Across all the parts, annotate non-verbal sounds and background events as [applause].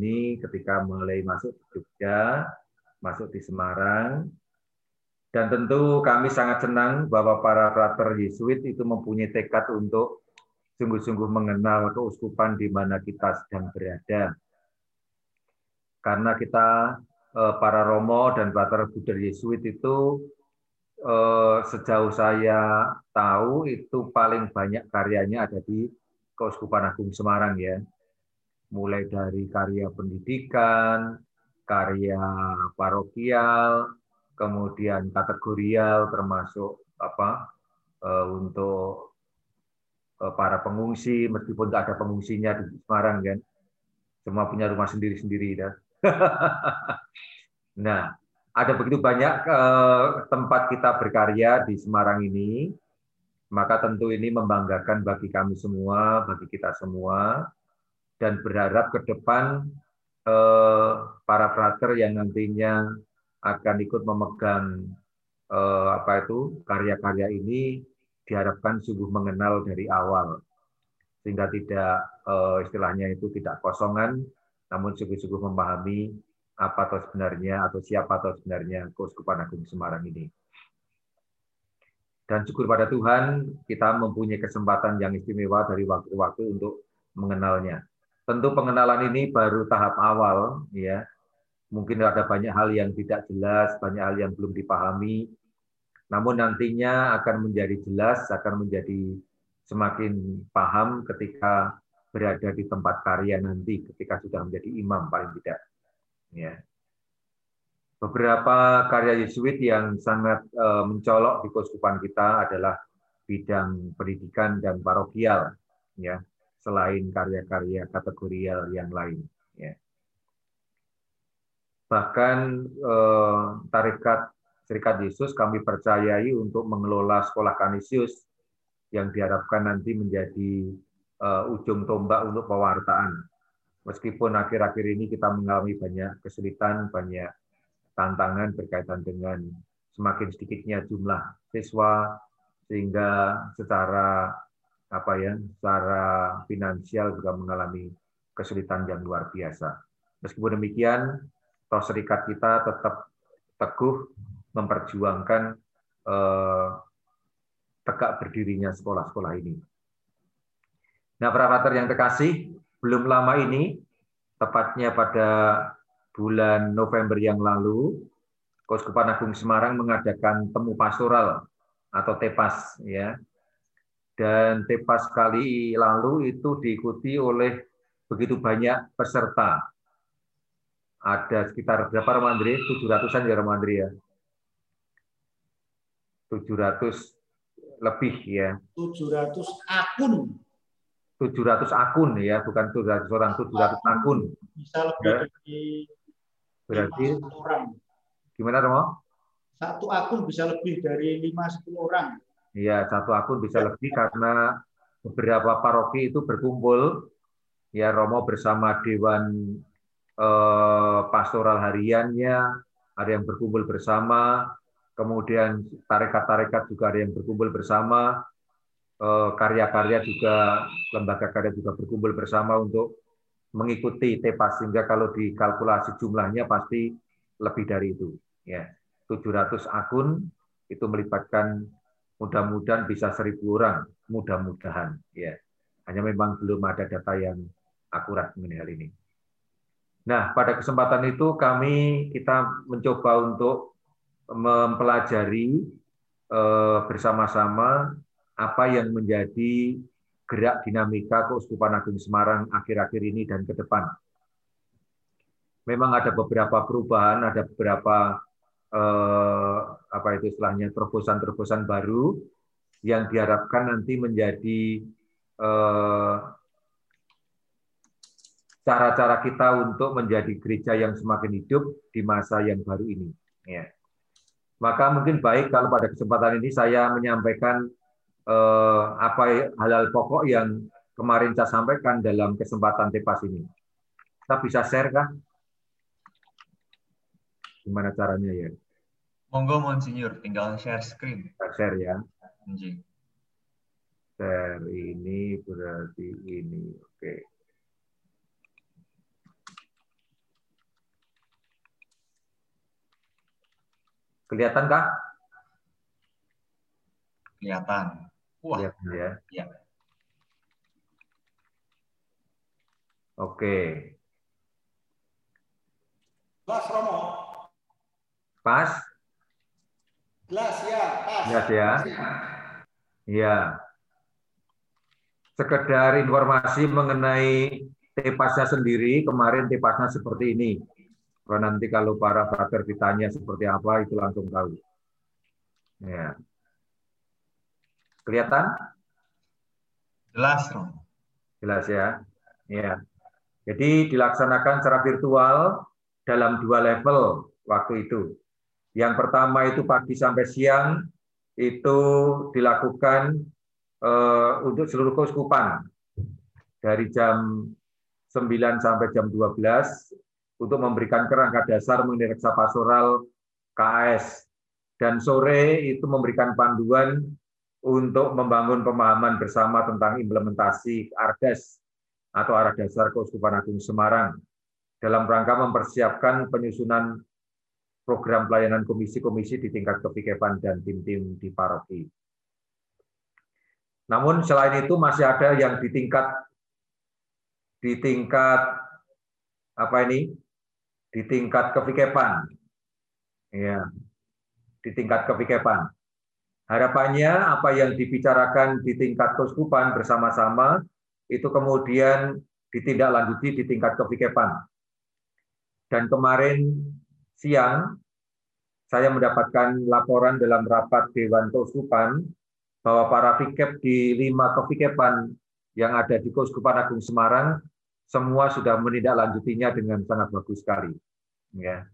ini ketika mulai masuk ke Jogja, masuk di Semarang. Dan tentu kami sangat senang bahwa para frater Yesuit itu mempunyai tekad untuk sungguh-sungguh mengenal keuskupan di mana kita sedang berada. Karena kita eh, para Romo dan frater Buddha Yesuit itu eh, sejauh saya tahu itu paling banyak karyanya ada di Keuskupan Agung Semarang ya. Mulai dari karya pendidikan, karya parokial, kemudian kategorial termasuk apa eh, untuk eh, para pengungsi meskipun tidak ada pengungsinya di Semarang kan. Semua punya rumah sendiri-sendiri ya. [laughs] nah ada begitu banyak eh, tempat kita berkarya di Semarang ini. Maka tentu ini membanggakan bagi kami semua bagi kita semua dan berharap ke depan Eh, para frater yang nantinya akan ikut memegang eh, apa itu karya-karya ini diharapkan sungguh mengenal dari awal sehingga tidak eh, istilahnya itu tidak kosongan namun sungguh-sungguh memahami apa atau sebenarnya atau siapa atau sebenarnya Keuskupan Agung Semarang ini. Dan syukur pada Tuhan kita mempunyai kesempatan yang istimewa dari waktu waktu untuk mengenalnya. Tentu pengenalan ini baru tahap awal, ya. Mungkin ada banyak hal yang tidak jelas, banyak hal yang belum dipahami. Namun nantinya akan menjadi jelas, akan menjadi semakin paham ketika berada di tempat karya nanti, ketika sudah menjadi imam paling tidak. Ya. Beberapa karya Yesuit yang sangat eh, mencolok di keuskupan kita adalah bidang pendidikan dan parokial. Ya selain karya-karya kategorial yang lain. Ya. Bahkan eh, tarikat Serikat Yesus kami percayai untuk mengelola sekolah Kanisius yang diharapkan nanti menjadi eh, ujung tombak untuk pewartaan. Meskipun akhir-akhir ini kita mengalami banyak kesulitan, banyak tantangan berkaitan dengan semakin sedikitnya jumlah siswa, sehingga secara apa ya secara finansial juga mengalami kesulitan yang luar biasa. Meskipun demikian, toh serikat kita tetap teguh memperjuangkan eh, tegak berdirinya sekolah-sekolah ini. Nah, para yang terkasih, belum lama ini, tepatnya pada bulan November yang lalu, Keuskupan Agung Semarang mengadakan temu pastoral atau TEPAS ya dan tepas kali lalu itu diikuti oleh begitu banyak peserta. Ada sekitar berapa Romandri? 700-an ya Romandri ya? 700 lebih ya. 700 akun. 700 akun ya, bukan 700 orang, 700 akun. Bisa lebih ya. dari Berarti orang. Gimana Romo? Satu akun bisa lebih dari 5 10 orang. Iya, satu akun bisa lebih karena beberapa paroki itu berkumpul. Ya, Romo bersama Dewan eh, Pastoral Hariannya, ada yang berkumpul bersama, kemudian tarekat-tarekat juga ada yang berkumpul bersama, eh, karya-karya juga, lembaga karya juga berkumpul bersama untuk mengikuti TEPAS, sehingga kalau dikalkulasi jumlahnya pasti lebih dari itu. Ya, 700 akun itu melibatkan Mudah-mudahan bisa seribu orang, mudah-mudahan. Ya, hanya memang belum ada data yang akurat mengenai hal ini. Nah, pada kesempatan itu kami kita mencoba untuk mempelajari eh, bersama-sama apa yang menjadi gerak dinamika Keuskupan Agung Semarang akhir-akhir ini dan ke depan. Memang ada beberapa perubahan, ada beberapa eh, apa itu istilahnya terobosan-terobosan baru yang diharapkan nanti menjadi eh, cara-cara kita untuk menjadi gereja yang semakin hidup di masa yang baru ini. Ya. Maka mungkin baik kalau pada kesempatan ini saya menyampaikan eh, apa hal-hal pokok yang kemarin saya sampaikan dalam kesempatan tepas ini. Kita bisa share kah? Gimana caranya ya? Monggo Monsinyur, tinggal share screen. Share ya. Anjing. Share ini berarti ini. Oke. Okay. Kelihatan kah? Kelihatan. Wah. Kelihatan ya. ya. Oke. Okay. Mas Romo. Pas. Jelas ya, pas. Jelas ya. Iya. Sekedar informasi mengenai tepasnya sendiri, kemarin tepasnya seperti ini. Kalau nanti kalau para frater ditanya seperti apa, itu langsung tahu. Ya. Kelihatan? jelas. Jelas ya. Ya. Jadi dilaksanakan secara virtual dalam dua level waktu itu. Yang pertama itu pagi sampai siang itu dilakukan eh, untuk seluruh keuskupan dari jam 9 sampai jam 12 untuk memberikan kerangka dasar mengenai reksa pastoral KAS. Dan sore itu memberikan panduan untuk membangun pemahaman bersama tentang implementasi ARDAS atau Arah Dasar Keuskupan Agung Semarang dalam rangka mempersiapkan penyusunan program pelayanan komisi-komisi di tingkat kepikepan dan tim-tim di paroki. Namun selain itu masih ada yang di tingkat di tingkat apa ini? Di tingkat kepikepan. Ya. Di tingkat kepikepan. Harapannya apa yang dibicarakan di tingkat keuskupan bersama-sama itu kemudian ditindaklanjuti di tingkat kepikepan. Dan kemarin siang saya mendapatkan laporan dalam rapat Dewan Keuskupan bahwa para fikep di lima kepikepan yang ada di Keuskupan Agung Semarang semua sudah menindaklanjutinya dengan sangat bagus sekali. Ya.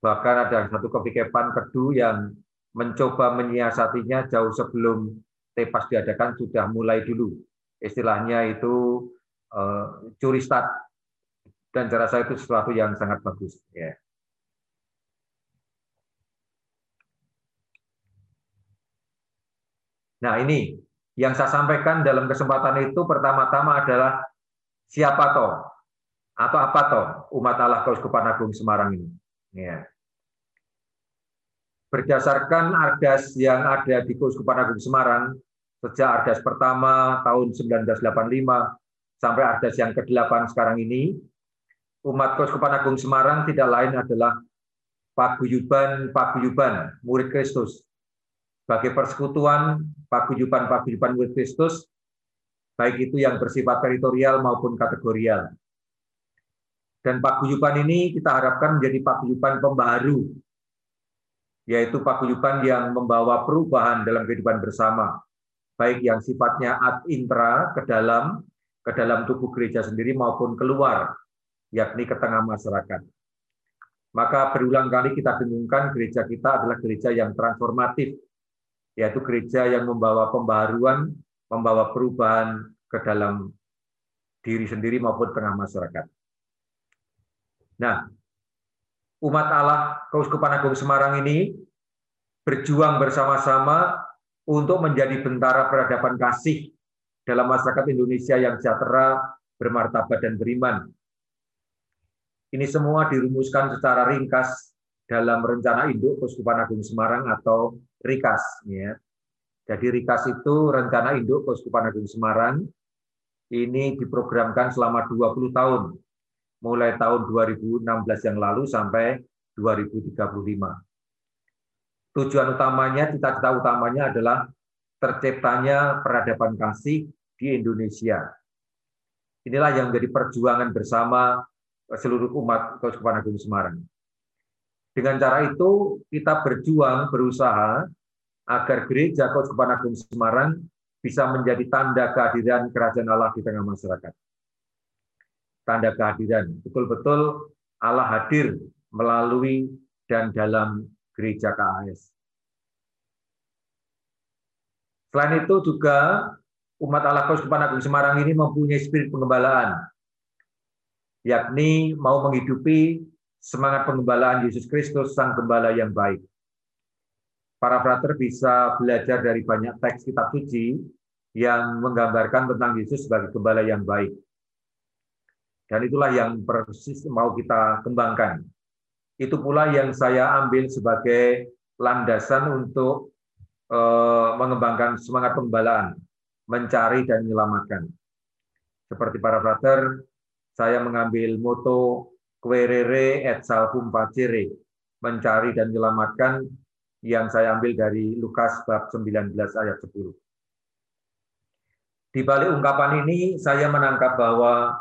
Bahkan ada satu kepikepan kedu yang mencoba menyiasatinya jauh sebelum tepas diadakan sudah mulai dulu. Istilahnya itu uh, curi start. Dan cara saya itu sesuatu yang sangat bagus. Ya. Nah ini yang saya sampaikan dalam kesempatan itu pertama-tama adalah siapa toh atau apa toh umat Allah Keuskupan Agung Semarang ini. Ya berdasarkan ardas yang ada di Keuskupan Agung Semarang sejak ardas pertama tahun 1985 sampai ardas yang ke-8 sekarang ini, umat Keuskupan Agung Semarang tidak lain adalah paguyuban-paguyuban murid Kristus. Sebagai persekutuan paguyuban-paguyuban Kristus, baik itu yang bersifat teritorial maupun kategorial. Dan paguyuban ini kita harapkan menjadi paguyuban pembaharu yaitu paguyuban yang membawa perubahan dalam kehidupan bersama, baik yang sifatnya ad intra ke dalam ke dalam tubuh gereja sendiri maupun keluar, yakni ke tengah masyarakat. Maka berulang kali kita dengungkan gereja kita adalah gereja yang transformatif, yaitu gereja yang membawa pembaharuan, membawa perubahan ke dalam diri sendiri maupun tengah masyarakat. Nah, umat Allah Keuskupan Agung Semarang ini berjuang bersama-sama untuk menjadi bentara peradaban kasih dalam masyarakat Indonesia yang sejahtera, bermartabat dan beriman. Ini semua dirumuskan secara ringkas dalam rencana induk Keuskupan Agung Semarang atau RIKAS. Ya. Jadi RIKAS itu rencana induk Keuskupan Agung Semarang ini diprogramkan selama 20 tahun mulai tahun 2016 yang lalu sampai 2035. Tujuan utamanya, cita-cita utamanya adalah terciptanya peradaban kasih di Indonesia. Inilah yang menjadi perjuangan bersama seluruh umat Keuskupan Agung Semarang. Dengan cara itu, kita berjuang, berusaha agar gereja Keuskupan Agung Semarang bisa menjadi tanda kehadiran kerajaan Allah di tengah masyarakat tanda kehadiran. Betul-betul Allah hadir melalui dan dalam gereja KAS. Selain itu juga umat Allah Keuskupan Agung Semarang ini mempunyai spirit pengembalaan, yakni mau menghidupi semangat pengembalaan Yesus Kristus, Sang Gembala yang baik. Para frater bisa belajar dari banyak teks kitab suci yang menggambarkan tentang Yesus sebagai gembala yang baik. Dan itulah yang persis mau kita kembangkan. Itu pula yang saya ambil sebagai landasan untuk eh, mengembangkan semangat pembalaan, mencari dan menyelamatkan. Seperti para frater, saya mengambil moto querere et salvum facere, mencari dan menyelamatkan yang saya ambil dari Lukas bab 19 ayat 10. Di balik ungkapan ini saya menangkap bahwa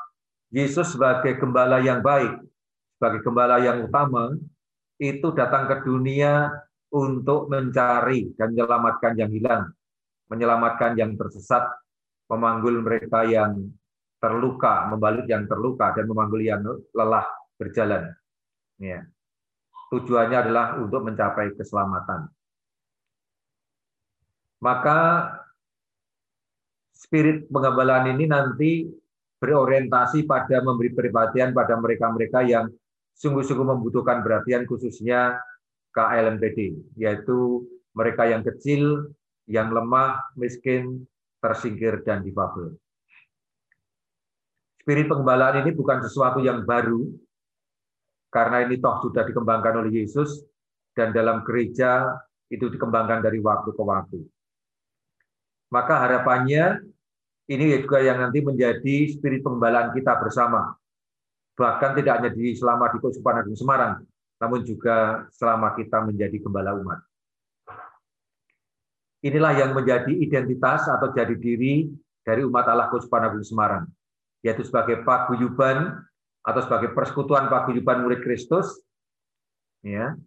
Yesus sebagai gembala yang baik, sebagai gembala yang utama, itu datang ke dunia untuk mencari dan menyelamatkan yang hilang, menyelamatkan yang tersesat, memanggul mereka yang terluka, membalut yang terluka, dan memanggul yang lelah berjalan. Ya. Tujuannya adalah untuk mencapai keselamatan. Maka spirit penggembalaan ini nanti berorientasi pada memberi perhatian pada mereka-mereka yang sungguh-sungguh membutuhkan perhatian khususnya KLMPD, yaitu mereka yang kecil, yang lemah, miskin, tersingkir, dan difabel. Spirit penggembalaan ini bukan sesuatu yang baru, karena ini toh sudah dikembangkan oleh Yesus, dan dalam gereja itu dikembangkan dari waktu ke waktu. Maka harapannya ini juga yang nanti menjadi spirit penggembalaan kita bersama. Bahkan tidak hanya di selama di Keuskupan Agung Semarang, namun juga selama kita menjadi gembala umat. Inilah yang menjadi identitas atau jadi diri dari umat Allah Keuskupan Agung Semarang yaitu sebagai paguyuban atau sebagai persekutuan paguyuban murid Kristus ya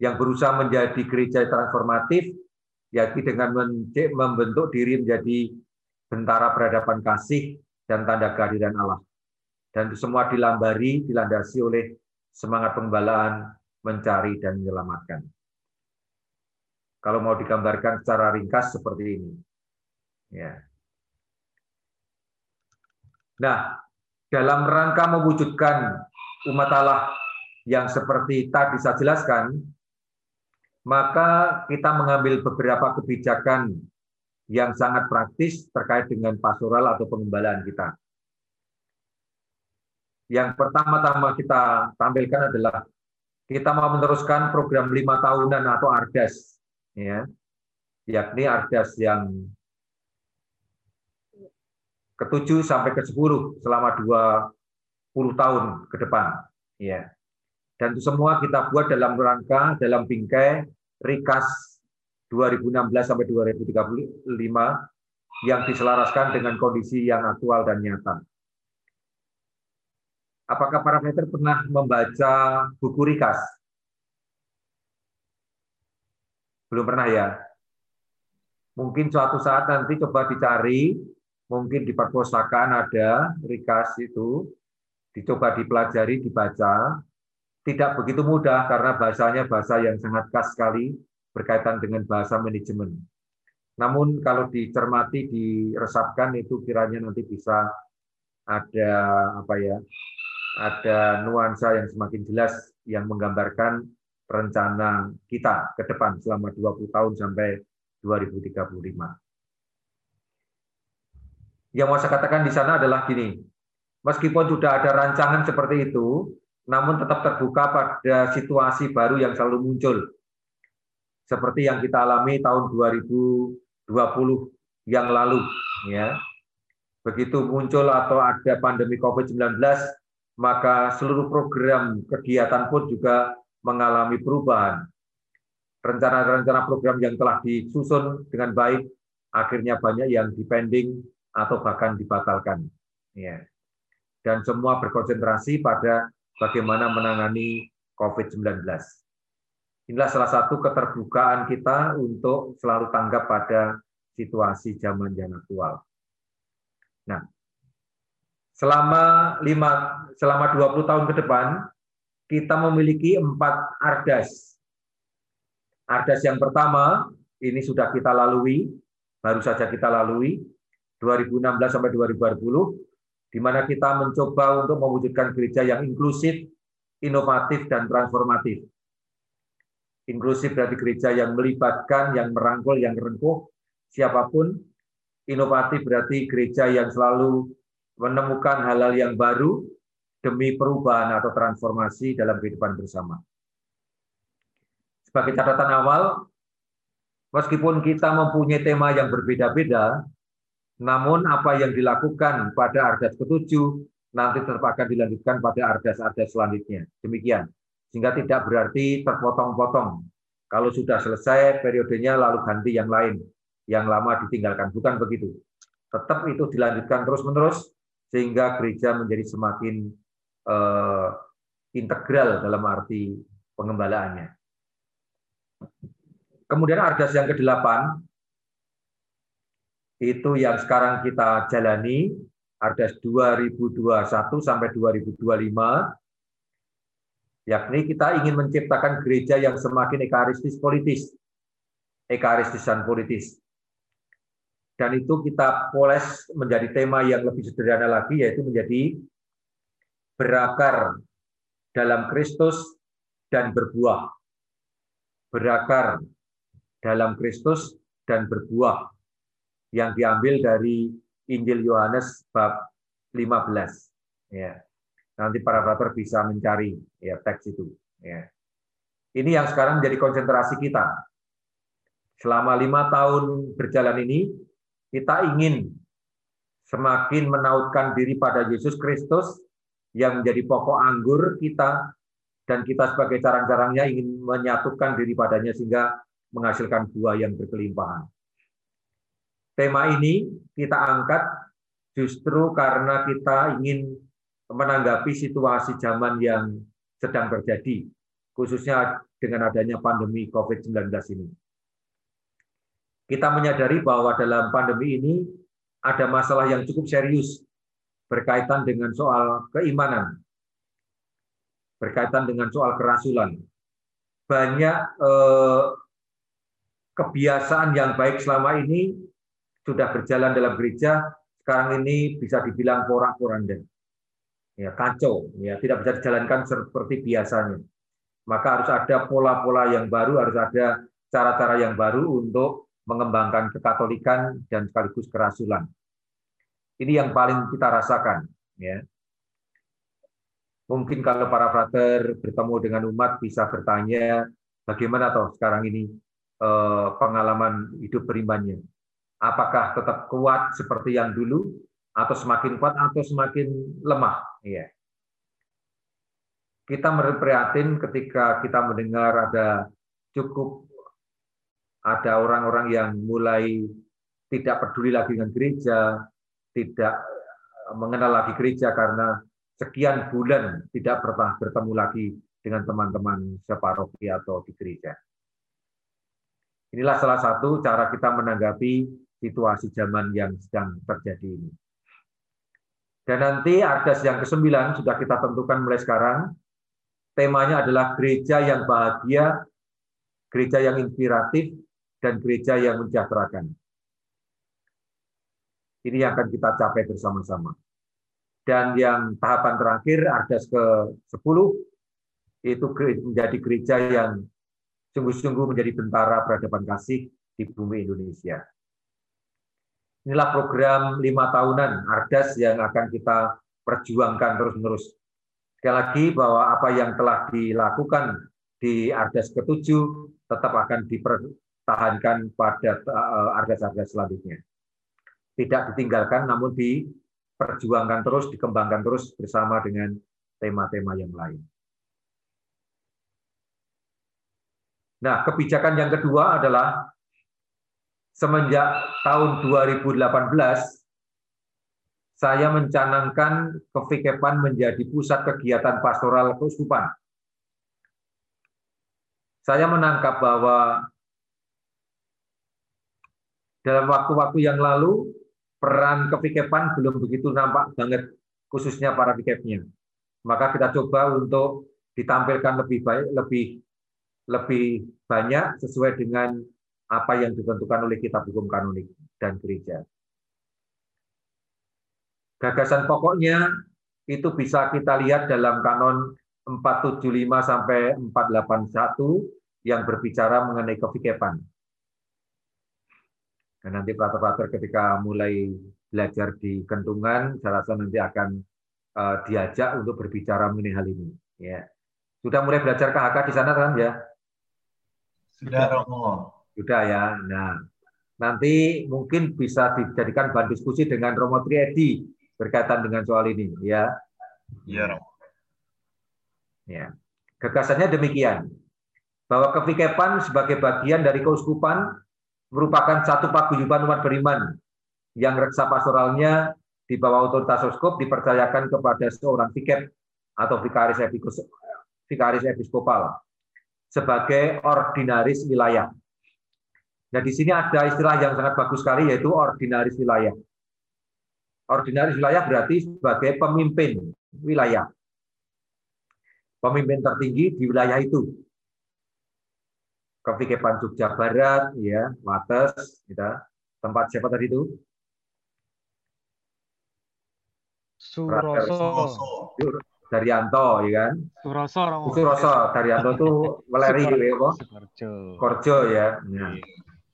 yang berusaha menjadi gereja transformatif yaitu dengan membentuk diri menjadi bentara peradaban kasih dan tanda kehadiran Allah. Dan itu semua dilambari, dilandasi oleh semangat pembalaan, mencari dan menyelamatkan. Kalau mau digambarkan secara ringkas seperti ini. Ya. Nah, dalam rangka mewujudkan umat Allah yang seperti tadi saya jelaskan, maka kita mengambil beberapa kebijakan yang sangat praktis terkait dengan pastoral atau pengembalaan kita. Yang pertama-tama kita tampilkan adalah kita mau meneruskan program lima tahunan atau ARDAS, ya, yakni ARDAS yang ke-7 sampai ke-10 selama 20 tahun ke depan. Ya. Dan itu semua kita buat dalam rangka, dalam bingkai Rikas 2016 sampai 2035 yang diselaraskan dengan kondisi yang aktual dan nyata. Apakah para parameter pernah membaca buku Rikas? Belum pernah ya? Mungkin suatu saat nanti coba dicari mungkin di perpustakaan ada rikas itu, dicoba dipelajari, dibaca. Tidak begitu mudah karena bahasanya bahasa yang sangat khas sekali berkaitan dengan bahasa manajemen. Namun kalau dicermati, diresapkan itu kiranya nanti bisa ada apa ya? Ada nuansa yang semakin jelas yang menggambarkan rencana kita ke depan selama 20 tahun sampai 2035. Yang mau saya katakan di sana adalah gini, meskipun sudah ada rancangan seperti itu, namun tetap terbuka pada situasi baru yang selalu muncul. Seperti yang kita alami tahun 2020 yang lalu. ya Begitu muncul atau ada pandemi COVID-19, maka seluruh program kegiatan pun juga mengalami perubahan. Rencana-rencana program yang telah disusun dengan baik, akhirnya banyak yang dipending atau bahkan dibatalkan. Ya. Dan semua berkonsentrasi pada bagaimana menangani COVID-19. Inilah salah satu keterbukaan kita untuk selalu tanggap pada situasi zaman yang aktual. Nah, selama lima, selama 20 tahun ke depan, kita memiliki empat ardas. Ardas yang pertama, ini sudah kita lalui, baru saja kita lalui, 2016 sampai 2020 di mana kita mencoba untuk mewujudkan gereja yang inklusif, inovatif dan transformatif. Inklusif berarti gereja yang melibatkan, yang merangkul, yang rengkuh siapa pun. Inovatif berarti gereja yang selalu menemukan hal-hal yang baru demi perubahan atau transformasi dalam kehidupan bersama. sebagai catatan awal, meskipun kita mempunyai tema yang berbeda-beda, namun apa yang dilakukan pada Ardas ketujuh nanti tetap dilanjutkan pada Ardas-Ardas selanjutnya. Demikian. Sehingga tidak berarti terpotong-potong. Kalau sudah selesai periodenya lalu ganti yang lain. Yang lama ditinggalkan. Bukan begitu. Tetap itu dilanjutkan terus-menerus sehingga gereja menjadi semakin uh, integral dalam arti pengembalaannya. Kemudian Ardas yang ke-8 itu yang sekarang kita jalani Ardas 2021 sampai 2025 yakni kita ingin menciptakan gereja yang semakin ekaristis politis ekaristisan politis. Dan itu kita poles menjadi tema yang lebih sederhana lagi yaitu menjadi berakar dalam Kristus dan berbuah. Berakar dalam Kristus dan berbuah yang diambil dari Injil Yohanes bab 15. Ya. Nanti para brother bisa mencari ya teks itu. Ya. Ini yang sekarang menjadi konsentrasi kita. Selama lima tahun berjalan ini, kita ingin semakin menautkan diri pada Yesus Kristus yang menjadi pokok anggur kita dan kita sebagai carang-carangnya ingin menyatukan diri padanya sehingga menghasilkan buah yang berkelimpahan. Tema ini kita angkat justru karena kita ingin menanggapi situasi zaman yang sedang terjadi, khususnya dengan adanya pandemi COVID-19 ini. Kita menyadari bahwa dalam pandemi ini ada masalah yang cukup serius berkaitan dengan soal keimanan, berkaitan dengan soal kerasulan. Banyak eh, kebiasaan yang baik selama ini sudah berjalan dalam gereja, sekarang ini bisa dibilang porak-poranda. Ya, kacau, ya, tidak bisa dijalankan seperti biasanya. Maka harus ada pola-pola yang baru, harus ada cara-cara yang baru untuk mengembangkan kekatolikan dan sekaligus kerasulan. Ini yang paling kita rasakan. Ya. Mungkin kalau para frater bertemu dengan umat bisa bertanya bagaimana toh sekarang ini eh, pengalaman hidup berimannya apakah tetap kuat seperti yang dulu? Atau semakin kuat atau semakin lemah? Ya kita prihatin ketika kita mendengar ada cukup ada orang-orang yang mulai tidak peduli lagi dengan gereja, tidak mengenal lagi gereja karena sekian bulan tidak pernah bertemu lagi dengan teman-teman separoki atau di gereja. Inilah salah satu cara kita menanggapi situasi zaman yang sedang terjadi ini. Dan nanti ardas yang ke-9 sudah kita tentukan mulai sekarang. Temanya adalah gereja yang bahagia, gereja yang inspiratif, dan gereja yang menjahterakan. Ini yang akan kita capai bersama-sama. Dan yang tahapan terakhir, ardas ke-10, itu menjadi gereja yang sungguh-sungguh menjadi bentara peradaban kasih di bumi Indonesia. Inilah program lima tahunan Ardas yang akan kita perjuangkan terus-menerus. Sekali lagi bahwa apa yang telah dilakukan di Ardas ketujuh tetap akan dipertahankan pada eh, Ardas-Ardas selanjutnya. Tidak ditinggalkan, namun diperjuangkan terus, dikembangkan terus bersama dengan tema-tema yang lain. Nah, kebijakan yang kedua adalah semenjak tahun 2018 saya mencanangkan kefikepan menjadi pusat kegiatan pastoral keuskupan. Saya menangkap bahwa dalam waktu-waktu yang lalu peran kefikepan belum begitu nampak banget khususnya para fikepnya. Maka kita coba untuk ditampilkan lebih baik, lebih lebih banyak sesuai dengan apa yang ditentukan oleh kitab hukum kanonik dan gereja. Gagasan pokoknya itu bisa kita lihat dalam kanon 475 sampai 481 yang berbicara mengenai kefikepan. Dan nanti pater-pater ketika mulai belajar di kentungan, saya rasa nanti akan uh, diajak untuk berbicara mengenai hal ini. Ya. Sudah mulai belajar KHK di sana kan ya? Sudah Romo. Sudah ya. Nah, nanti mungkin bisa dijadikan bahan diskusi dengan Romo Triedi berkaitan dengan soal ini ya. Iya Romo. Ya. Gagasannya demikian. Bahwa kevikepan sebagai bagian dari keuskupan merupakan satu paguyuban umat beriman yang reksa pastoralnya di bawah otoritas uskup dipercayakan kepada seorang vikep atau vikaris episkopal, vikaris episkopal sebagai ordinaris wilayah. Nah, di sini ada istilah yang sangat bagus sekali yaitu ordinaris wilayah. Ordinaris wilayah berarti sebagai pemimpin wilayah. Pemimpin tertinggi di wilayah itu. Kevikepan Jogja Barat, ya, Wates, kita tempat siapa tadi itu? Suroso. Daryanto, ya kan? Suroso. Suroso, Daryanto itu [laughs] Weleri, ya, kok? Sukorjo. Korjo ya. Nah,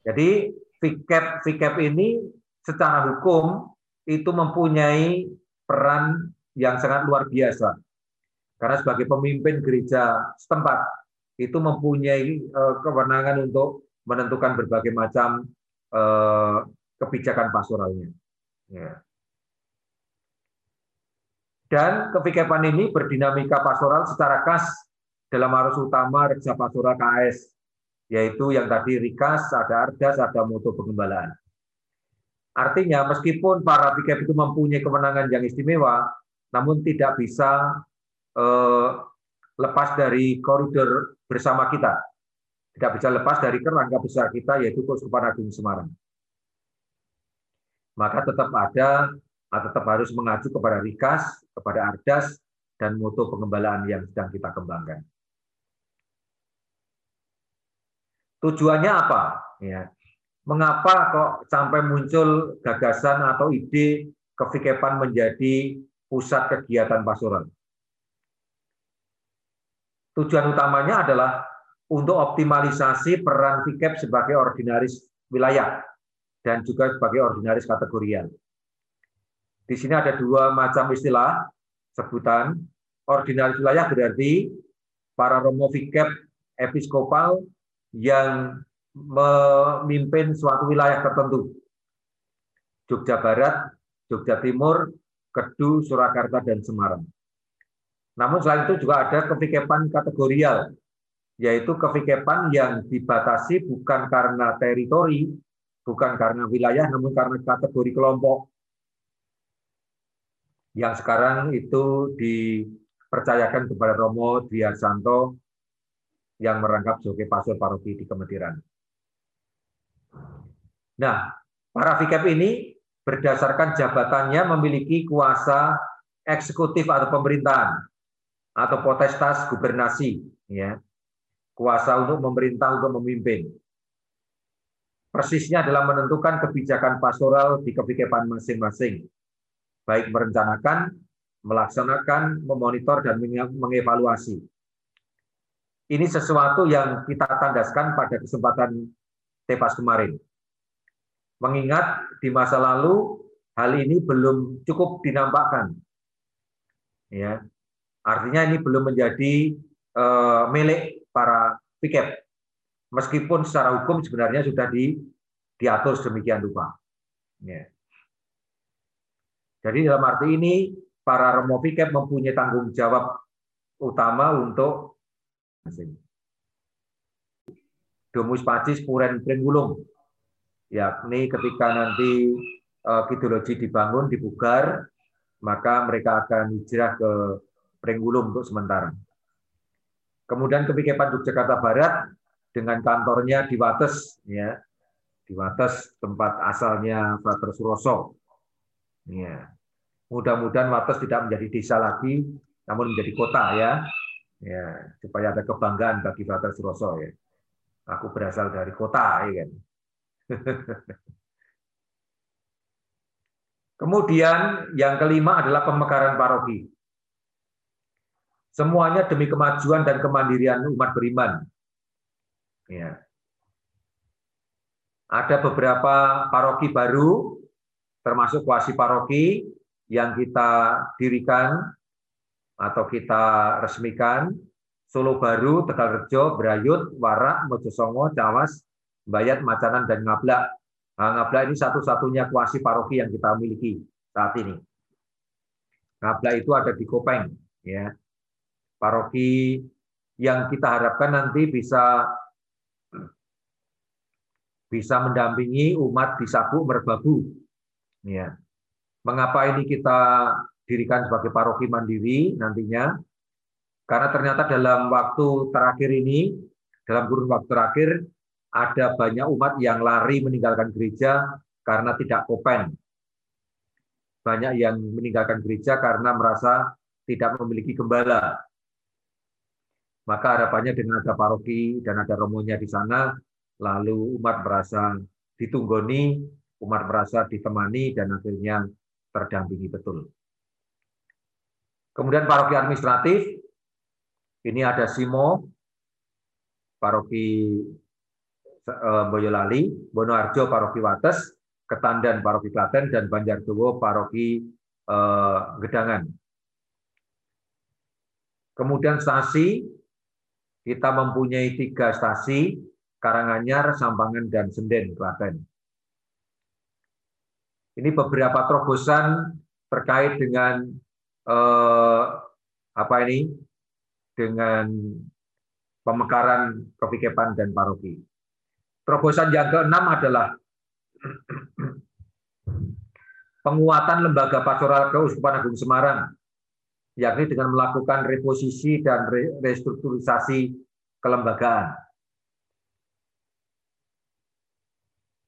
jadi VCAP VCAP ini secara hukum itu mempunyai peran yang sangat luar biasa. Karena sebagai pemimpin gereja setempat itu mempunyai eh, kewenangan untuk menentukan berbagai macam eh, kebijakan pastoralnya. Ya. Dan kevikepan ini berdinamika pastoral secara khas dalam arus utama reksa pastoral KS, yaitu yang tadi Rikas, ada Ardas, ada moto pengembalaan. Artinya meskipun para vikep itu mempunyai kewenangan yang istimewa, namun tidak bisa eh, lepas dari koridor bersama kita. Tidak bisa lepas dari kerangka besar kita, yaitu Keuskupan Agung Semarang. Maka tetap ada tetap harus mengacu kepada Rikas, kepada Ardas, dan moto pengembalaan yang sedang kita kembangkan. Tujuannya apa? Ya. Mengapa kok sampai muncul gagasan atau ide kevikepan menjadi pusat kegiatan pastoral? Tujuan utamanya adalah untuk optimalisasi peran vikep sebagai ordinaris wilayah dan juga sebagai ordinaris kategorial. Di sini ada dua macam istilah sebutan. Ordinaris wilayah berarti para romo vikep episkopal yang memimpin suatu wilayah tertentu. Jogja Barat, Jogja Timur, Kedu, Surakarta, dan Semarang. Namun selain itu juga ada kevikepan kategorial, yaitu kevikepan yang dibatasi bukan karena teritori, bukan karena wilayah, namun karena kategori kelompok yang sekarang itu dipercayakan kepada Romo Santo yang merangkap sebagai pastor paroki di Kemetiran. Nah, para vikep ini berdasarkan jabatannya memiliki kuasa eksekutif atau pemerintahan atau potestas gubernasi, ya, kuasa untuk memerintah untuk memimpin. Persisnya adalah menentukan kebijakan pastoral di kevikepan masing-masing baik merencanakan, melaksanakan, memonitor, dan mengevaluasi. Ini sesuatu yang kita tandaskan pada kesempatan Tepas kemarin. Mengingat di masa lalu hal ini belum cukup dinampakkan. Ya. Artinya ini belum menjadi uh, milik para piket. Meskipun secara hukum sebenarnya sudah di, diatur sedemikian rupa. Ya. Jadi dalam arti ini para Romo Pikep mempunyai tanggung jawab utama untuk Domus Pacis Puren Pringgulung, yakni ketika nanti uh, Kidologi dibangun, dibugar, maka mereka akan hijrah ke Pringgulung untuk sementara. Kemudian kepikepan Yogyakarta Barat dengan kantornya di Wates, ya, di Wates tempat asalnya Frater Suroso. Ya. Mudah-mudahan Wates tidak menjadi desa lagi, namun menjadi kota ya. Ya, supaya ada kebanggaan bagi Frater Suroso ya. Aku berasal dari kota ya kan. [laughs] Kemudian yang kelima adalah pemekaran paroki. Semuanya demi kemajuan dan kemandirian umat beriman. Ya. Ada beberapa paroki baru, termasuk kuasi paroki, yang kita dirikan atau kita resmikan Solo Baru, Tegalrejo, Brayut, Warak, Mojosongo, Cawas, Bayat, Macanan, dan Ngablak. Nah, Ngablak ini satu-satunya kuasi paroki yang kita miliki saat ini. Ngablak itu ada di Kopeng, ya. Paroki yang kita harapkan nanti bisa bisa mendampingi umat di Sabu Merbabu. Ya. Mengapa ini kita dirikan sebagai paroki mandiri nantinya? Karena ternyata dalam waktu terakhir ini, dalam kurun waktu terakhir, ada banyak umat yang lari meninggalkan gereja karena tidak kopen. Banyak yang meninggalkan gereja karena merasa tidak memiliki gembala. Maka harapannya dengan ada paroki dan ada romonya di sana, lalu umat merasa ditunggoni, umat merasa ditemani, dan akhirnya terdampingi betul. Kemudian paroki administratif, ini ada Simo, Paroki eh, Boyolali, Bonoarjo Paroki Wates, Ketandan Paroki Klaten, dan Banjardowo Paroki eh, Gedangan. Kemudian stasi, kita mempunyai tiga stasi, Karanganyar, Sampangan, dan Senden, Klaten. Ini beberapa terobosan terkait dengan eh, apa ini dengan pemekaran kepikepan dan paroki. Terobosan yang keenam adalah penguatan lembaga pastoral Keuskupan Agung Semarang, yakni dengan melakukan reposisi dan restrukturisasi kelembagaan.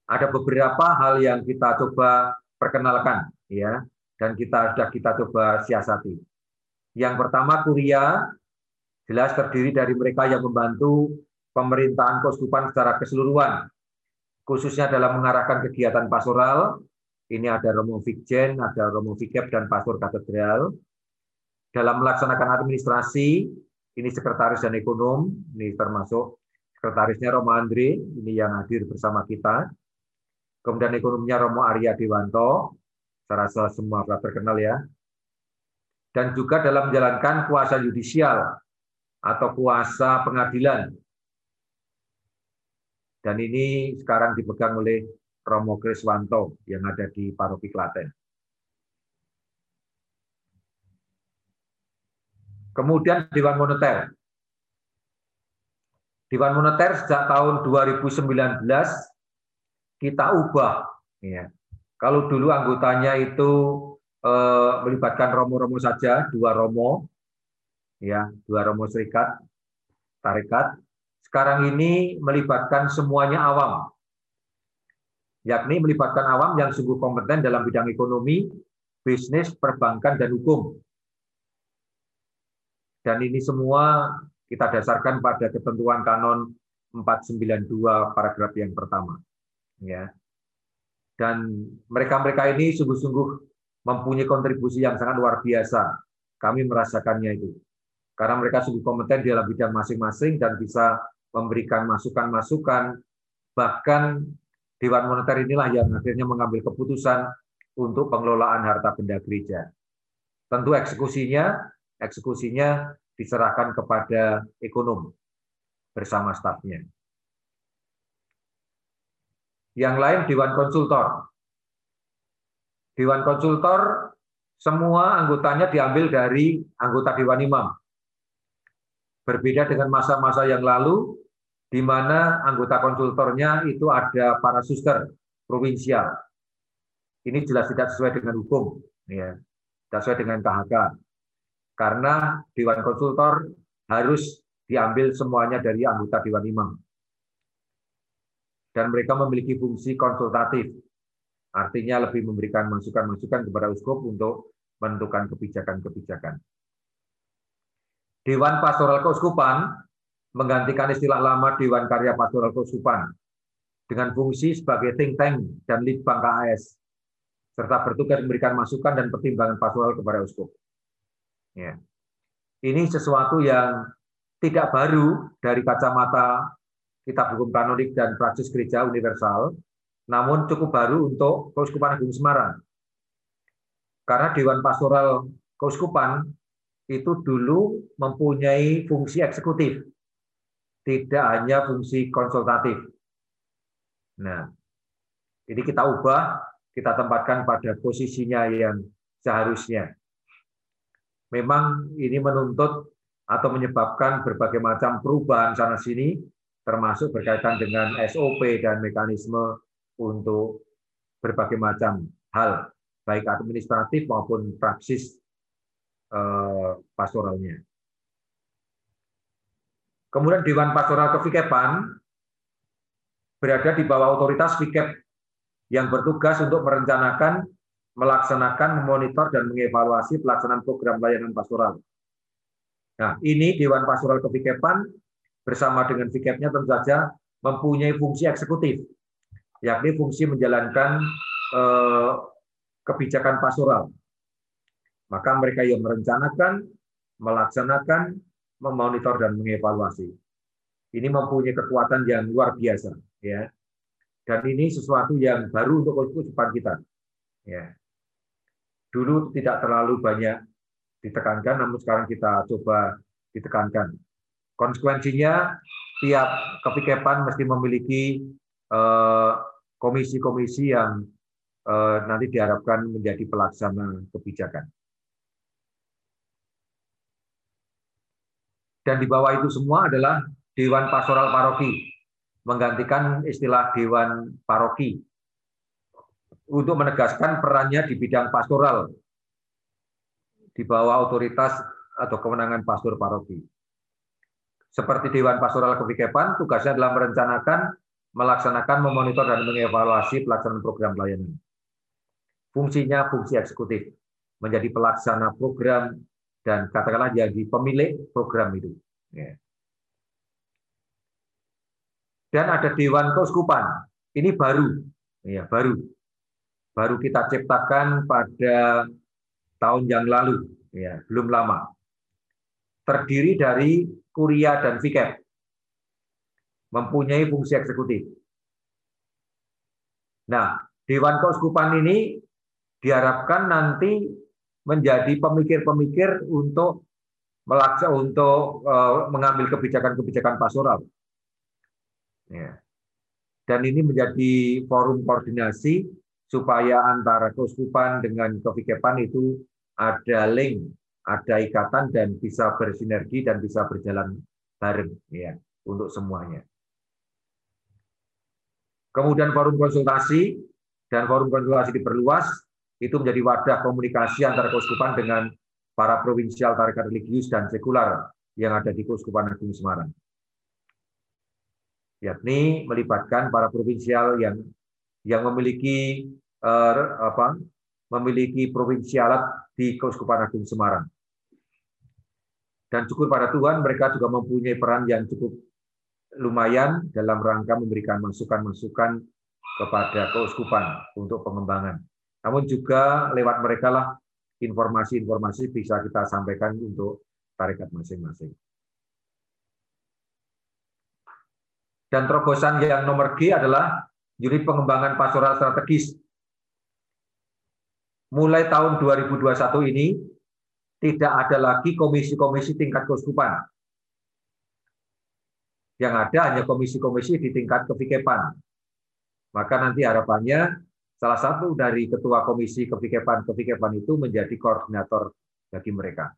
Ada beberapa hal yang kita coba perkenalkan, ya, dan kita sudah kita coba siasati. Yang pertama kuria Jelas terdiri dari mereka yang membantu pemerintahan keuskupan secara keseluruhan, khususnya dalam mengarahkan kegiatan pastoral. Ini ada Romo Vikjen, ada Romo Vikep, dan Pastor Katedral. Dalam melaksanakan administrasi, ini sekretaris dan ekonom, ini termasuk sekretarisnya Romo Andre, ini yang hadir bersama kita. Kemudian ekonominya Romo Arya Dewanto, saya rasa semua terkenal ya. Dan juga dalam menjalankan kuasa yudisial, atau kuasa pengadilan. Dan ini sekarang dipegang oleh Romo Kriswanto yang ada di Paroki Klaten. Kemudian Dewan Moneter. Dewan Moneter sejak tahun 2019 kita ubah. Ya. Kalau dulu anggotanya itu eh, melibatkan romo-romo saja, dua romo, ya dua romo serikat tarekat. Sekarang ini melibatkan semuanya awam yakni melibatkan awam yang sungguh kompeten dalam bidang ekonomi bisnis perbankan dan hukum. Dan ini semua kita dasarkan pada ketentuan kanon 492 paragraf yang pertama ya dan mereka-mereka ini sungguh-sungguh mempunyai kontribusi yang sangat luar biasa kami merasakannya itu karena mereka sungguh kompeten di dalam bidang masing-masing dan bisa memberikan masukan-masukan, bahkan Dewan Moneter inilah yang akhirnya mengambil keputusan untuk pengelolaan harta benda gereja. Tentu eksekusinya, eksekusinya diserahkan kepada ekonom bersama stafnya. Yang lain Dewan Konsultor. Dewan Konsultor semua anggotanya diambil dari anggota Dewan Imam. Berbeda dengan masa-masa yang lalu, di mana anggota konsultornya itu ada para suster provinsial. Ini jelas tidak sesuai dengan hukum, ya, tidak sesuai dengan KHK. Karena Dewan Konsultor harus diambil semuanya dari anggota Dewan Imam. Dan mereka memiliki fungsi konsultatif, artinya lebih memberikan masukan-masukan kepada uskup untuk menentukan kebijakan-kebijakan. Dewan Pastoral Keuskupan menggantikan istilah lama Dewan Karya Pastoral Keuskupan dengan fungsi sebagai think tank dan lead bank KAS serta bertugas memberikan masukan dan pertimbangan pastoral kepada uskup. Ya. Ini sesuatu yang tidak baru dari kacamata kitab hukum kanonik dan praksis gereja universal, namun cukup baru untuk Keuskupan Agung Semarang. Karena Dewan Pastoral Keuskupan itu dulu mempunyai fungsi eksekutif, tidak hanya fungsi konsultatif. Nah, ini kita ubah, kita tempatkan pada posisinya yang seharusnya. Memang ini menuntut atau menyebabkan berbagai macam perubahan sana sini, termasuk berkaitan dengan SOP dan mekanisme untuk berbagai macam hal, baik administratif maupun praksis eh, pastoralnya. Kemudian Dewan Pastoral Kevikepan berada di bawah otoritas Vikep yang bertugas untuk merencanakan, melaksanakan, memonitor, dan mengevaluasi pelaksanaan program layanan pastoral. Nah, ini Dewan Pastoral Kevikepan bersama dengan Vikepnya tentu saja mempunyai fungsi eksekutif, yakni fungsi menjalankan eh, kebijakan pastoral. Maka mereka yang merencanakan, melaksanakan, memonitor dan mengevaluasi. Ini mempunyai kekuatan yang luar biasa, ya. Dan ini sesuatu yang baru untuk kehidupan kita. Ya. Dulu tidak terlalu banyak ditekankan, namun sekarang kita coba ditekankan. Konsekuensinya, tiap kepikepan mesti memiliki eh, komisi-komisi yang eh, nanti diharapkan menjadi pelaksana kebijakan. Dan di bawah itu semua adalah Dewan Pastoral Paroki, menggantikan istilah Dewan Paroki untuk menegaskan perannya di bidang pastoral di bawah otoritas atau kewenangan pastor paroki. Seperti Dewan Pastoral Kevikepan, tugasnya adalah merencanakan, melaksanakan, memonitor, dan mengevaluasi pelaksanaan program pelayanan. Fungsinya fungsi eksekutif, menjadi pelaksana program dan katakanlah jadi pemilik program itu. Ya. Dan ada Dewan Keuskupan. Ini baru, ya baru, baru kita ciptakan pada tahun yang lalu, ya belum lama. Terdiri dari Kuria dan Vikep, mempunyai fungsi eksekutif. Nah, Dewan Keuskupan ini diharapkan nanti menjadi pemikir-pemikir untuk melaksa untuk uh, mengambil kebijakan-kebijakan pastoral. Ya. Dan ini menjadi forum koordinasi supaya antara keuskupan dengan kevikepan itu ada link, ada ikatan dan bisa bersinergi dan bisa berjalan bareng ya untuk semuanya. Kemudian forum konsultasi dan forum konsultasi diperluas itu menjadi wadah komunikasi antara keuskupan dengan para provinsial tarekat religius dan sekular yang ada di Keuskupan Agung Semarang. Yakni melibatkan para provinsial yang yang memiliki eh, apa? memiliki provinsialat di Keuskupan Agung Semarang. Dan syukur pada Tuhan mereka juga mempunyai peran yang cukup lumayan dalam rangka memberikan masukan-masukan kepada keuskupan untuk pengembangan. Namun juga lewat mereka lah informasi-informasi bisa kita sampaikan untuk tarekat masing-masing. Dan terobosan yang nomor G adalah unit pengembangan pastoral strategis. Mulai tahun 2021 ini tidak ada lagi komisi-komisi tingkat keuskupan. Yang ada hanya komisi-komisi di tingkat kevikepan. Maka nanti harapannya Salah satu dari ketua komisi kepikepan-kepikepan itu menjadi koordinator bagi mereka.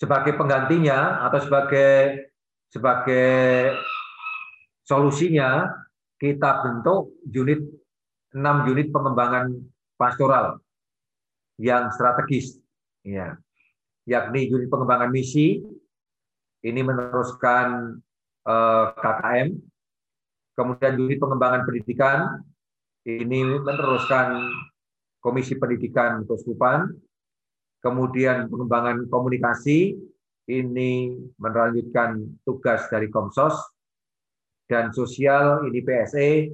Sebagai penggantinya atau sebagai sebagai solusinya kita bentuk unit 6 unit pengembangan pastoral yang strategis ya yakni unit pengembangan misi ini meneruskan eh, KKM Kemudian unit pengembangan pendidikan ini meneruskan Komisi Pendidikan Keuskupan. Kemudian pengembangan komunikasi ini melanjutkan tugas dari Komsos dan sosial ini PSE.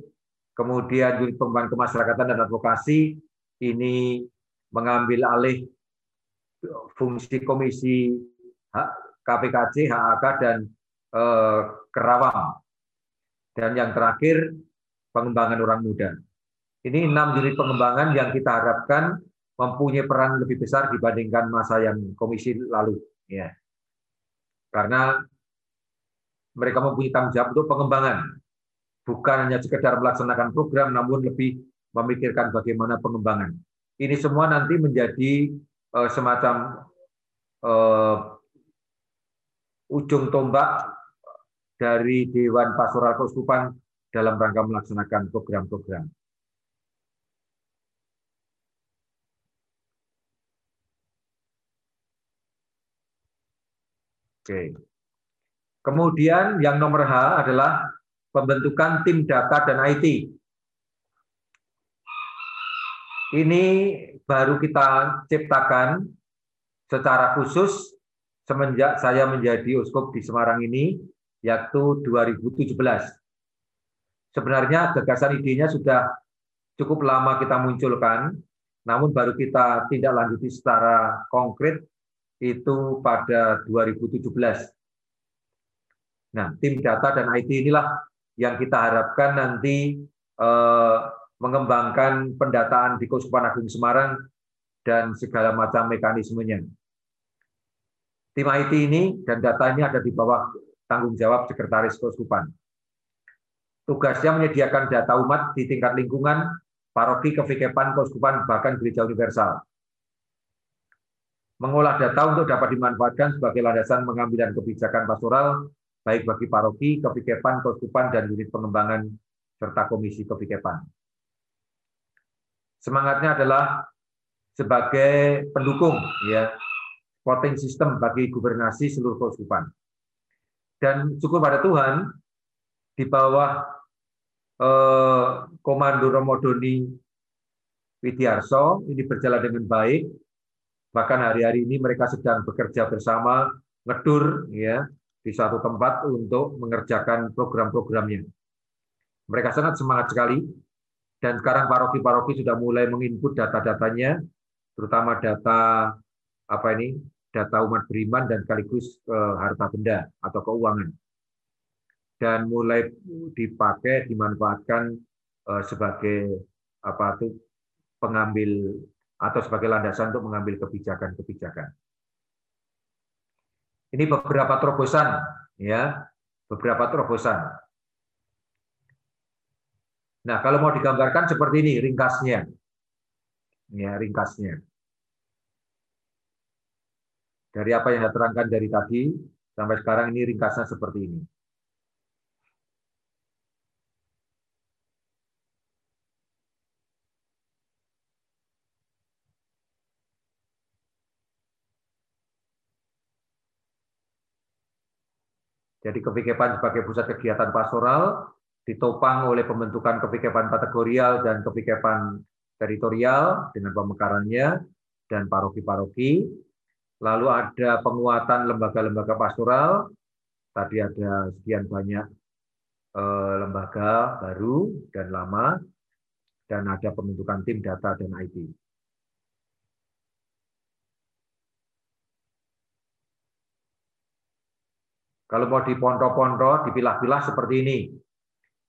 Kemudian unit pengembangan kemasyarakatan dan advokasi ini mengambil alih fungsi Komisi KPKC, HAK dan eh, Kerawang dan yang terakhir, pengembangan orang muda. Ini enam unit pengembangan yang kita harapkan mempunyai peran lebih besar dibandingkan masa yang komisi lalu. Ya. Karena mereka mempunyai tanggung jawab untuk pengembangan, bukan hanya sekedar melaksanakan program, namun lebih memikirkan bagaimana pengembangan. Ini semua nanti menjadi uh, semacam uh, ujung tombak dari Dewan Pastoral Keuskupan dalam rangka melaksanakan program-program. Oke. Kemudian yang nomor H adalah pembentukan tim data dan IT. Ini baru kita ciptakan secara khusus semenjak saya menjadi uskup di Semarang ini, yaitu 2017. Sebenarnya gagasan idenya sudah cukup lama kita munculkan, namun baru kita tindak lanjuti secara konkret itu pada 2017. Nah, tim data dan IT inilah yang kita harapkan nanti eh, mengembangkan pendataan di Keuskupan Agung Semarang dan segala macam mekanismenya. Tim IT ini dan data ini ada di bawah tanggung jawab Sekretaris Keuskupan. Tugasnya menyediakan data umat di tingkat lingkungan, paroki, kevikepan, keuskupan, bahkan gereja universal mengolah data untuk dapat dimanfaatkan sebagai landasan pengambilan kebijakan pastoral baik bagi paroki, kepikepan, keuskupan, dan unit pengembangan serta komisi kepikepan. Semangatnya adalah sebagai pendukung ya supporting system bagi gubernasi seluruh keuskupan. Dan cukup pada Tuhan di bawah eh, Komando Romodoni Widiarso ini berjalan dengan baik Bahkan hari-hari ini mereka sedang bekerja bersama, ngedur ya di suatu tempat untuk mengerjakan program-programnya. Mereka sangat semangat sekali dan sekarang paroki-paroki sudah mulai menginput data-datanya, terutama data apa ini data umat beriman dan sekaligus eh, harta benda atau keuangan dan mulai dipakai dimanfaatkan eh, sebagai apa tuh pengambil atau sebagai landasan untuk mengambil kebijakan-kebijakan. Ini beberapa terobosan, ya, beberapa terobosan. Nah, kalau mau digambarkan seperti ini ringkasnya, ya, ringkasnya. Dari apa yang saya terangkan dari tadi sampai sekarang ini ringkasnya seperti ini. Jadi kepikepan sebagai pusat kegiatan pastoral ditopang oleh pembentukan kepikepan kategorial dan kepikepan teritorial dengan pemekarannya dan paroki-paroki. Lalu ada penguatan lembaga-lembaga pastoral. Tadi ada sekian banyak eh, lembaga baru dan lama. Dan ada pembentukan tim data dan IT. Kalau mau diponto-ponto, dipilah-pilah seperti ini.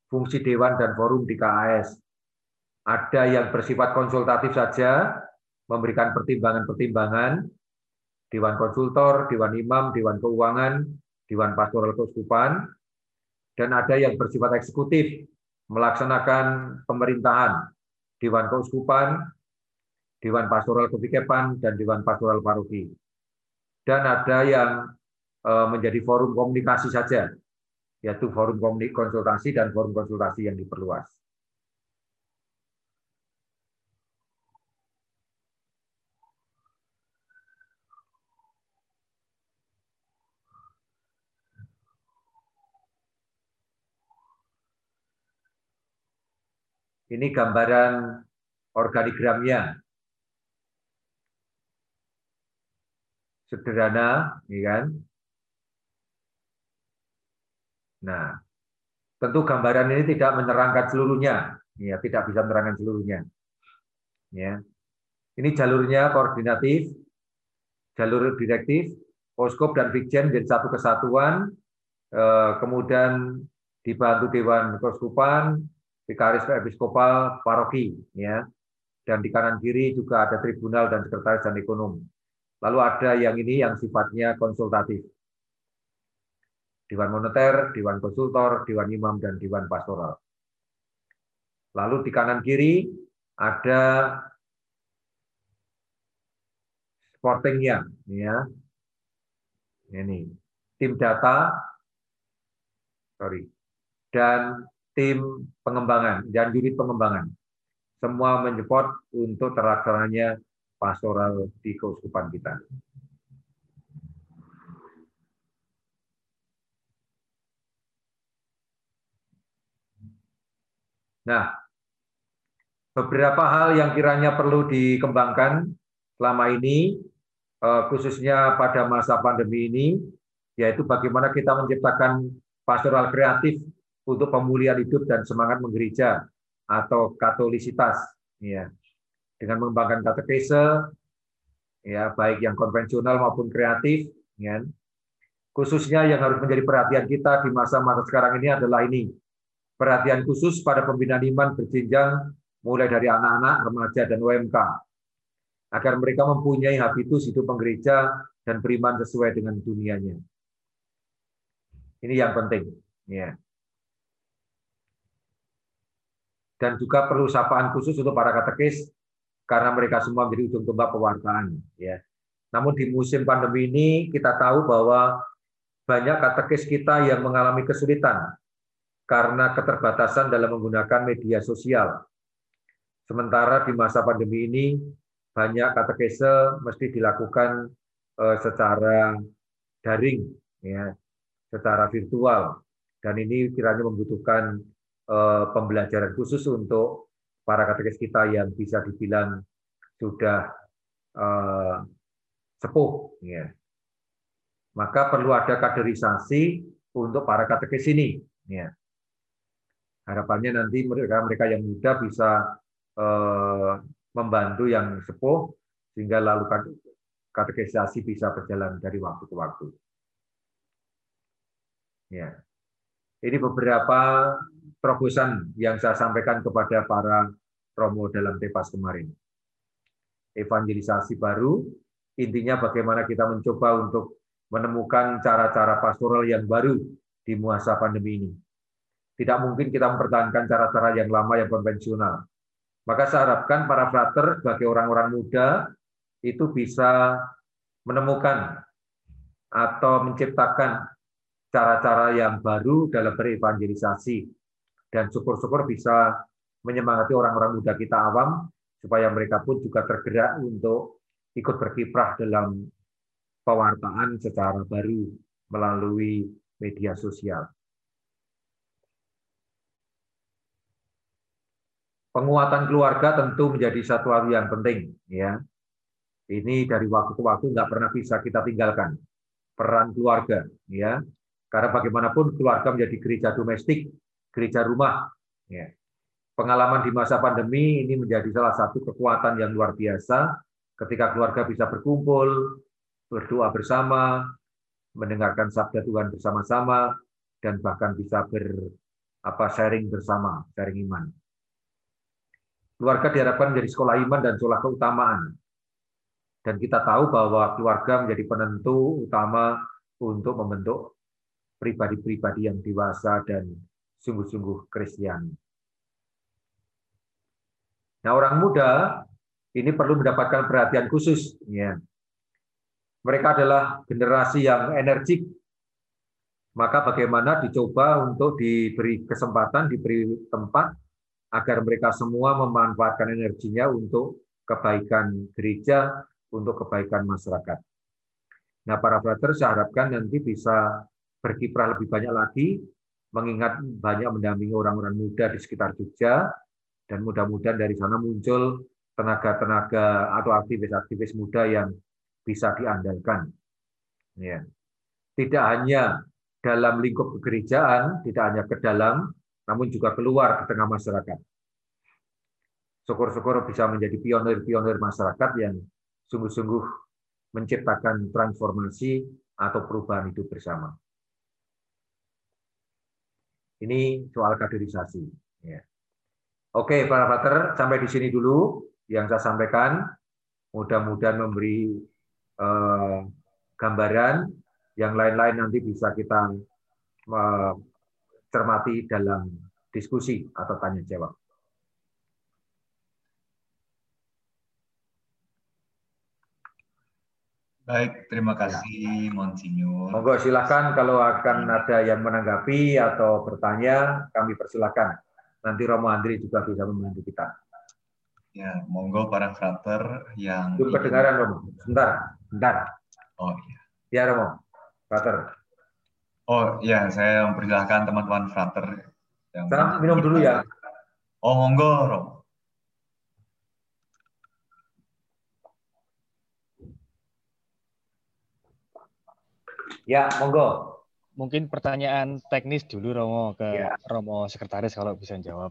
Fungsi Dewan dan Forum di KAS. Ada yang bersifat konsultatif saja, memberikan pertimbangan-pertimbangan, Dewan Konsultor, Dewan Imam, Dewan Keuangan, Dewan Pastoral Keuskupan, dan ada yang bersifat eksekutif, melaksanakan pemerintahan, Dewan Keuskupan, Dewan Pastoral Kepikepan, dan Dewan Pastoral Paroki. Dan ada yang Eh, menjadi forum komunikasi saja, yaitu forum konsultasi dan forum konsultasi yang diperluas. Ini gambaran organigramnya. Sederhana, ya kan? Nah, tentu gambaran ini tidak menerangkan seluruhnya, ya, tidak bisa menerangkan seluruhnya. Ya. Ini jalurnya koordinatif, jalur direktif, poskop dan Vikjen jadi satu kesatuan, eh, kemudian dibantu Dewan Keuskupan, Vikaris Episkopal, Paroki, ya. dan di kanan kiri juga ada tribunal dan sekretaris dan ekonom. Lalu ada yang ini yang sifatnya konsultatif. Dewan Moneter, Dewan Konsultor, Dewan Imam, dan Dewan Pastoral. Lalu di kanan kiri ada sportingnya, ya. Ini tim data, sorry, dan tim pengembangan dan unit pengembangan. Semua menyupport untuk terlaksananya pastoral di keuskupan kita. Nah, beberapa hal yang kiranya perlu dikembangkan selama ini, eh, khususnya pada masa pandemi ini, yaitu bagaimana kita menciptakan pastoral kreatif untuk pemulihan hidup dan semangat menggereja atau katolisitas, ya, dengan mengembangkan katekese, ya, baik yang konvensional maupun kreatif, ya. Khususnya yang harus menjadi perhatian kita di masa-masa sekarang ini adalah ini, perhatian khusus pada pembinaan iman berjenjang mulai dari anak-anak, remaja, dan UMK, agar mereka mempunyai habitus hidup penggereja dan beriman sesuai dengan dunianya. Ini yang penting. Ya. Dan juga perlu sapaan khusus untuk para katekis, karena mereka semua menjadi ujung tombak pewartaan. Ya. Namun di musim pandemi ini kita tahu bahwa banyak katekis kita yang mengalami kesulitan karena keterbatasan dalam menggunakan media sosial. Sementara di masa pandemi ini banyak katekese mesti dilakukan eh, secara daring, ya, secara virtual, dan ini kiranya membutuhkan eh, pembelajaran khusus untuk para katekes kita yang bisa dibilang sudah eh, sepuh, ya. Maka perlu ada kaderisasi untuk para katekes ini, ya harapannya nanti mereka mereka yang muda bisa eh, membantu yang sepuh sehingga lalu katekisasi bisa berjalan dari waktu ke waktu. Ya. Ini beberapa terobosan yang saya sampaikan kepada para promo dalam tepas kemarin. Evangelisasi baru, intinya bagaimana kita mencoba untuk menemukan cara-cara pastoral yang baru di masa pandemi ini tidak mungkin kita mempertahankan cara-cara yang lama yang konvensional. Maka saya harapkan para frater sebagai orang-orang muda itu bisa menemukan atau menciptakan cara-cara yang baru dalam berevangelisasi dan syukur-syukur bisa menyemangati orang-orang muda kita awam supaya mereka pun juga tergerak untuk ikut berkiprah dalam pewartaan secara baru melalui media sosial. Penguatan keluarga tentu menjadi satu hal yang penting, ya. Ini dari waktu ke waktu nggak pernah bisa kita tinggalkan peran keluarga, ya. Karena bagaimanapun keluarga menjadi gereja domestik, gereja rumah, ya. Pengalaman di masa pandemi ini menjadi salah satu kekuatan yang luar biasa ketika keluarga bisa berkumpul, berdoa bersama, mendengarkan sabda Tuhan bersama-sama, dan bahkan bisa ber apa sharing bersama, sharing iman. Keluarga diharapkan menjadi sekolah iman dan sekolah keutamaan. Dan kita tahu bahwa keluarga menjadi penentu utama untuk membentuk pribadi-pribadi yang dewasa dan sungguh-sungguh Kristiani. Nah, orang muda ini perlu mendapatkan perhatian khusus. Ya. Mereka adalah generasi yang energik. Maka bagaimana dicoba untuk diberi kesempatan, diberi tempat agar mereka semua memanfaatkan energinya untuk kebaikan gereja, untuk kebaikan masyarakat. Nah, para frater saya harapkan nanti bisa berkiprah lebih banyak lagi, mengingat banyak mendampingi orang-orang muda di sekitar Jogja, dan mudah-mudahan dari sana muncul tenaga-tenaga atau aktivis-aktivis muda yang bisa diandalkan. Ya. Tidak hanya dalam lingkup kegerejaan, tidak hanya ke dalam, namun juga keluar di tengah masyarakat. Syukur-syukur bisa menjadi pionir-pionir masyarakat yang sungguh-sungguh menciptakan transformasi atau perubahan hidup bersama. Ini soal kaderisasi. Ya. Oke, para pater, sampai di sini dulu. yang saya sampaikan mudah-mudahan memberi eh, gambaran yang lain-lain nanti bisa kita eh, cermati dalam diskusi atau tanya jawab. Baik, terima kasih Monsinyur. Monggo silakan kalau akan ada yang menanggapi atau bertanya, kami persilakan. Nanti Romo Andri juga bisa membantu kita. Ya, monggo para frater yang Itu kedengaran Romo. Sebentar, sebentar. Oh iya. Ya Romo, frater. Oh iya, saya mempersilahkan teman-teman frater yang Saya minum dulu ya. Oh, monggo, Romo. Ya, monggo. Mungkin pertanyaan teknis dulu Romo ke Ya. Romo Sekretaris kalau bisa jawab.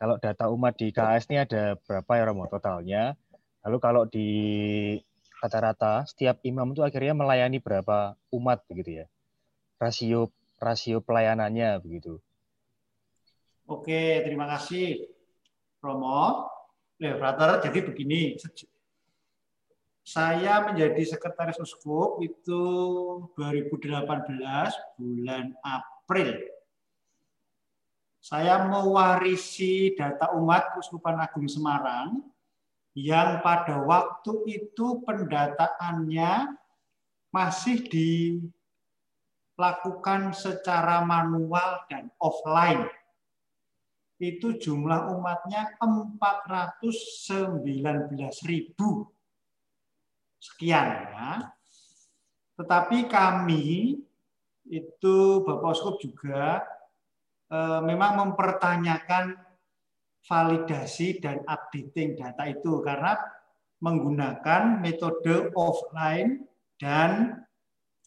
Kalau data umat di KS ini ada berapa ya Romo totalnya? Lalu kalau di rata-rata setiap imam itu akhirnya melayani berapa umat begitu ya? Rasio rasio pelayanannya begitu. Oke, terima kasih Romo. Ya, Frater, jadi begini, saya menjadi sekretaris uskup itu 2018 bulan April. Saya mewarisi data umat Uskupan Agung Semarang yang pada waktu itu pendataannya masih dilakukan secara manual dan offline itu jumlah umatnya 419.000 sekian ya. Tetapi kami itu Bapak Uskup juga eh, memang mempertanyakan validasi dan updating data itu karena menggunakan metode offline dan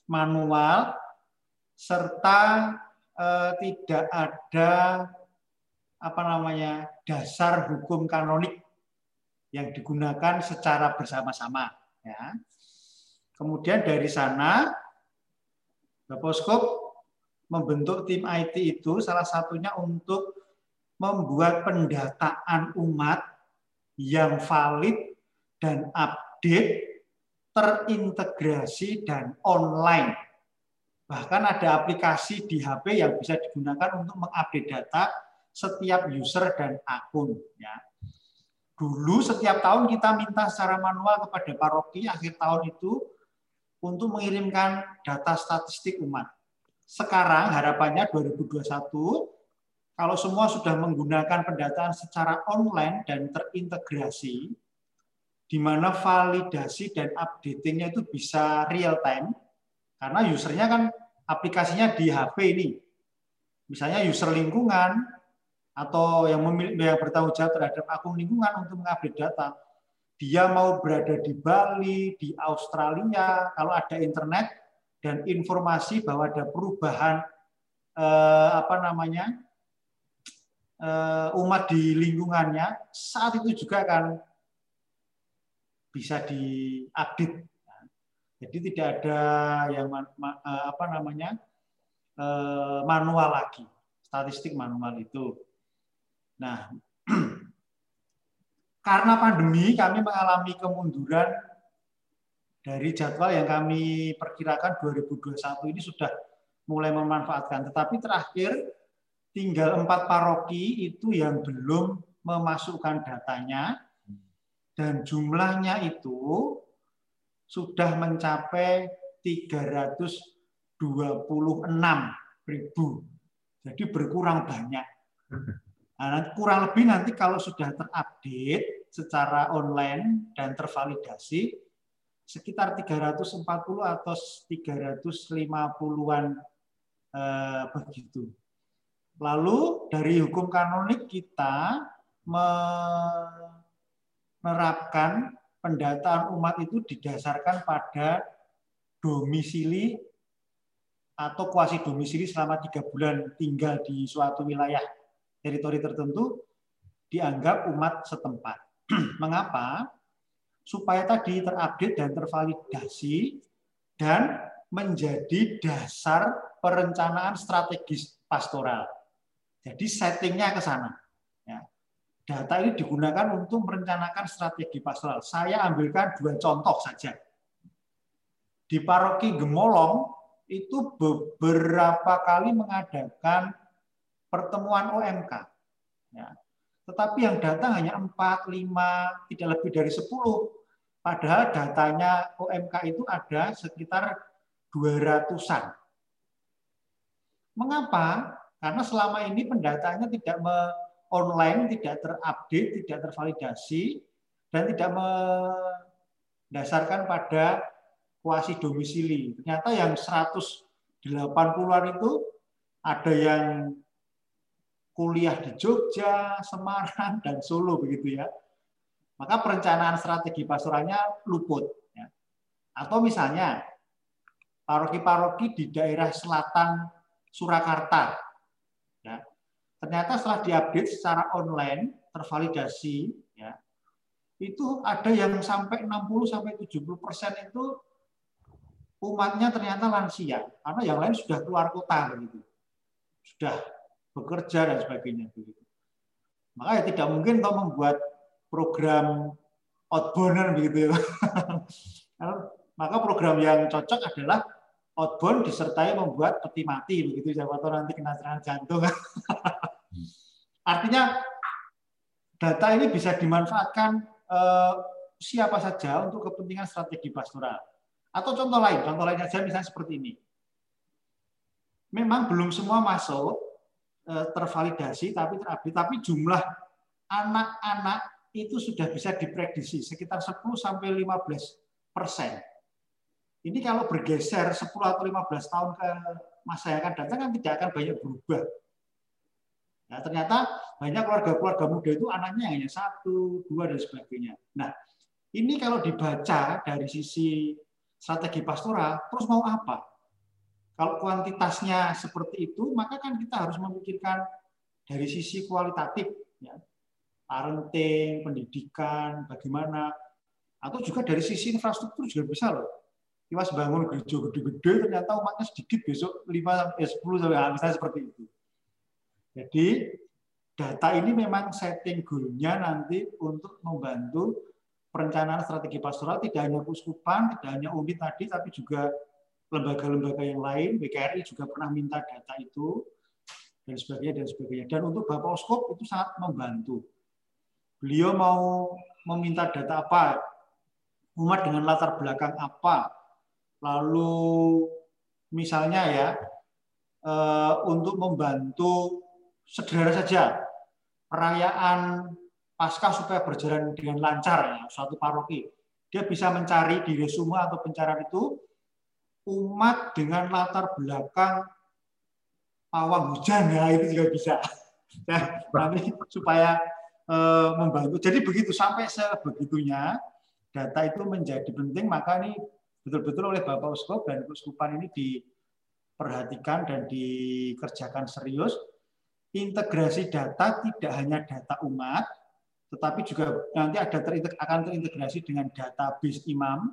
manual serta eh, tidak ada apa namanya dasar hukum kanonik yang digunakan secara bersama-sama ya. Kemudian dari sana Bapak membentuk tim IT itu salah satunya untuk membuat pendataan umat yang valid dan update, terintegrasi dan online. Bahkan ada aplikasi di HP yang bisa digunakan untuk mengupdate data setiap user dan akun ya. Dulu setiap tahun kita minta secara manual kepada paroki akhir tahun itu untuk mengirimkan data statistik umat. Sekarang harapannya 2021 kalau semua sudah menggunakan pendataan secara online dan terintegrasi di mana validasi dan updatingnya itu bisa real time karena usernya kan aplikasinya di HP ini. Misalnya user lingkungan atau yang memiliki yang bertanggung jawab terhadap akun lingkungan untuk mengupdate data. Dia mau berada di Bali, di Australia, kalau ada internet dan informasi bahwa ada perubahan eh, apa namanya eh, umat di lingkungannya, saat itu juga akan bisa diupdate. Jadi tidak ada yang eh, apa namanya eh, manual lagi, statistik manual itu. Nah, [clears throat] karena pandemi kami mengalami kemunduran dari jadwal yang kami perkirakan 2021 ini sudah mulai memanfaatkan. Tetapi terakhir tinggal empat paroki itu yang belum memasukkan datanya dan jumlahnya itu sudah mencapai 326 ribu. Jadi berkurang banyak. Nah, kurang lebih nanti kalau sudah terupdate secara online dan tervalidasi sekitar 340 atau 350-an eh, begitu. Lalu dari hukum kanonik kita menerapkan pendataan umat itu didasarkan pada domisili atau kuasi domisili selama tiga bulan tinggal di suatu wilayah teritori tertentu dianggap umat setempat. [clears throat] Mengapa? Supaya tadi terupdate dan tervalidasi dan menjadi dasar perencanaan strategis pastoral. Jadi settingnya ke sana. Data ini digunakan untuk merencanakan strategi pastoral. Saya ambilkan dua contoh saja. Di paroki Gemolong itu beberapa kali mengadakan pertemuan OMK. Ya. Tetapi yang datang hanya 4, 5, tidak lebih dari 10. Padahal datanya OMK itu ada sekitar 200-an. Mengapa? Karena selama ini pendataannya tidak online, tidak terupdate, tidak tervalidasi, dan tidak mendasarkan pada kuasi domisili. Ternyata yang 180-an itu ada yang kuliah di Jogja, Semarang, dan Solo begitu ya. Maka perencanaan strategi pastoralnya luput. Ya. Atau misalnya paroki-paroki di daerah selatan Surakarta. Ya. Ternyata setelah diupdate secara online, tervalidasi, ya, itu ada yang sampai 60 sampai 70 persen itu umatnya ternyata lansia, karena yang lain sudah keluar kota begitu, sudah bekerja dan sebagainya begitu. Maka ya tidak mungkin kau membuat program outbound begitu ya. [laughs] Maka program yang cocok adalah outbound disertai membuat peti mati begitu siapa tahu nanti kena serangan jantung. [laughs] Artinya data ini bisa dimanfaatkan eh, siapa saja untuk kepentingan strategi pastoral. Atau contoh lain, contoh lain saja misalnya seperti ini. Memang belum semua masuk Eh, tervalidasi tapi terupdate tapi jumlah anak-anak itu sudah bisa diprediksi sekitar 10 sampai 15 persen. Ini kalau bergeser 10 atau 15 tahun ke masa yang akan datang kan tidak akan banyak berubah. Nah, ternyata banyak keluarga-keluarga muda itu anaknya hanya satu, dua, dan sebagainya. Nah, ini kalau dibaca dari sisi strategi pastoral, terus mau apa? Kalau kuantitasnya seperti itu, maka kan kita harus memikirkan dari sisi kualitatif, ya. parenting, pendidikan, bagaimana, atau juga dari sisi infrastruktur juga bisa loh. Kita bangun gereja gede-gede, ternyata umatnya sedikit besok 5 sampai 10 sampai misalnya seperti itu. Jadi data ini memang setting goal-nya nanti untuk membantu perencanaan strategi pastoral tidak hanya kuskupan, tidak hanya unit tadi, tapi juga lembaga-lembaga yang lain, BKRI juga pernah minta data itu, dan sebagainya, dan sebagainya. Dan untuk Bapak Oskop itu sangat membantu. Beliau mau meminta data apa, umat dengan latar belakang apa, lalu misalnya ya, eh, untuk membantu sederhana saja, perayaan pasca supaya berjalan dengan lancar ya, suatu paroki. Dia bisa mencari di resume atau pencarian itu umat dengan latar belakang pawang hujan ya itu juga bisa. [laughs] Ya, nanti supaya e, membantu. Jadi begitu sampai sebegitunya data itu menjadi penting maka ini betul-betul oleh Bapak Uskop dan Uskupan ini diperhatikan dan dikerjakan serius integrasi data tidak hanya data umat tetapi juga nanti ada akan terintegrasi dengan database imam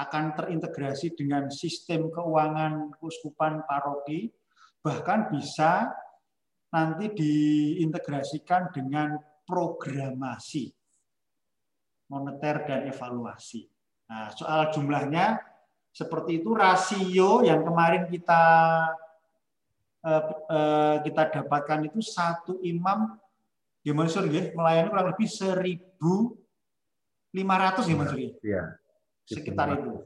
akan terintegrasi dengan sistem keuangan kuskupan paroki, bahkan bisa nanti diintegrasikan dengan programasi moneter dan evaluasi. Nah, soal jumlahnya seperti itu rasio yang kemarin kita kita dapatkan itu satu imam gimana ya melayani kurang lebih 1.500 ya Mas Iya sekitar itu.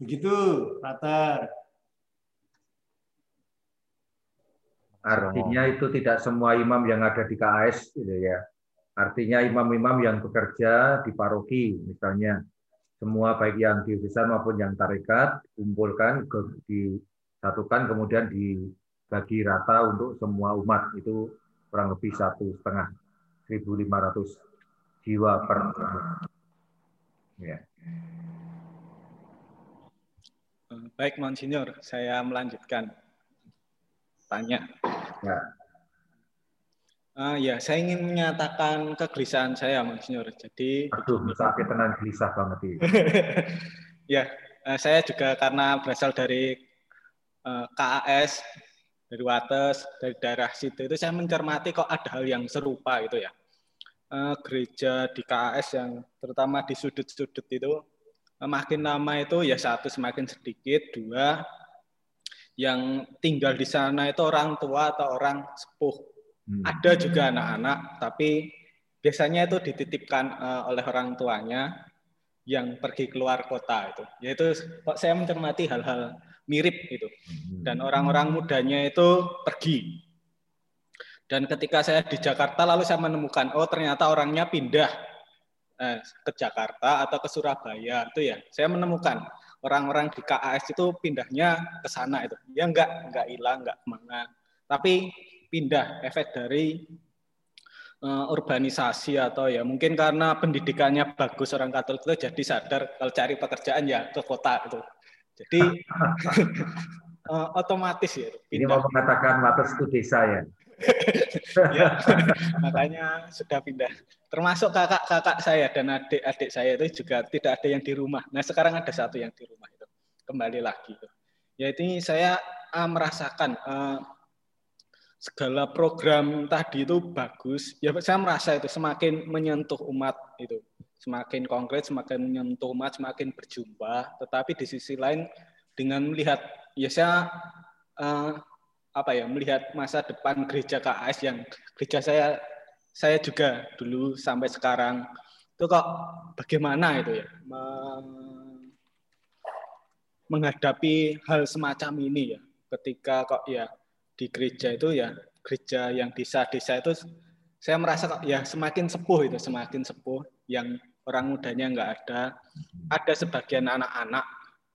Begitu, Rater. Artinya itu tidak semua imam yang ada di KAS gitu ya. Artinya imam-imam yang bekerja di paroki misalnya semua baik yang di diocesan maupun yang tarekat kumpulkan disatukan kemudian dibagi rata untuk semua umat itu kurang lebih satu setengah 1.500 jiwa per Ya. Baik, Monsinyur, saya melanjutkan tanya. Ya. Uh, ya, saya ingin menyatakan kegelisahan saya, Monsinyur. Jadi, aduh, sakit tenang gelisah banget ini. [laughs] ya, uh, saya juga karena berasal dari eh, KAS, dari Wates, dari daerah situ itu saya mencermati kok ada hal yang serupa gitu ya. Uh, gereja di KAS yang terutama di sudut-sudut itu uh, makin lama itu ya satu semakin sedikit, dua yang tinggal di sana itu orang tua atau orang sepuh. Hmm. Ada juga anak-anak, tapi biasanya itu dititipkan uh, oleh orang tuanya yang pergi keluar kota itu. Yaitu kok saya mencermati hal-hal mirip itu. Dan orang-orang mudanya itu pergi. Dan ketika saya di Jakarta lalu saya menemukan oh ternyata orangnya pindah eh, ke Jakarta atau ke Surabaya itu ya. Saya menemukan orang-orang di KAS itu pindahnya ke sana itu. Ya enggak enggak hilang, enggak ke mana. Tapi pindah efek dari uh, urbanisasi atau ya mungkin karena pendidikannya bagus orang Katolik itu jadi sadar kalau cari pekerjaan ya ke kota itu. Jadi uh, [laughs] otomatis ya. Pindah. Ini mau mengatakan Wates itu desa ya. [laughs] ya, [laughs] makanya sudah pindah. Termasuk kakak-kakak saya dan adik-adik saya itu juga tidak ada yang di rumah. Nah sekarang ada satu yang di rumah itu kembali lagi. Ya ini saya uh, merasakan uh, segala program tadi itu bagus. Ya saya merasa itu semakin menyentuh umat itu, semakin konkret, semakin menyentuh umat, semakin berjumpa. Tetapi di sisi lain dengan melihat ya saya uh, apa ya melihat masa depan gereja KAS yang gereja saya saya juga dulu sampai sekarang itu kok bagaimana itu ya? Menghadapi hal semacam ini ya? Ketika kok ya di gereja itu ya gereja yang desa-desa itu saya merasa ya semakin sepuh itu semakin sepuh yang orang mudanya nggak ada ada sebagian anak-anak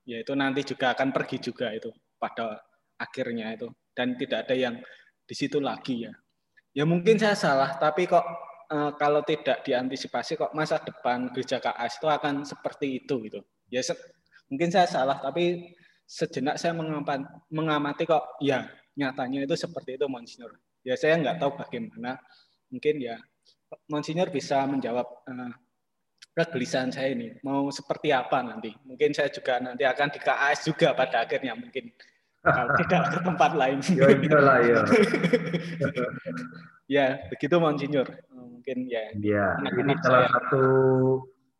yaitu nanti juga akan pergi juga itu pada akhirnya itu dan tidak ada yang di situ lagi ya ya mungkin saya salah tapi kok e, kalau tidak diantisipasi kok masa depan gereja KAS itu akan seperti itu gitu ya mungkin saya salah tapi sejenak saya mengamati kok ya nyatanya itu seperti itu Monsignor. Ya saya nggak tahu bagaimana. Mungkin ya Monsignor bisa menjawab uh, kegelisahan saya ini. Mau seperti apa nanti? Mungkin saya juga nanti akan di KAS juga pada akhirnya mungkin kalau [laughs] tidak ke tempat lain. Ya iyalah ya. [laughs] ya begitu Monsignor. Mungkin ya. Ya ini salah saya. satu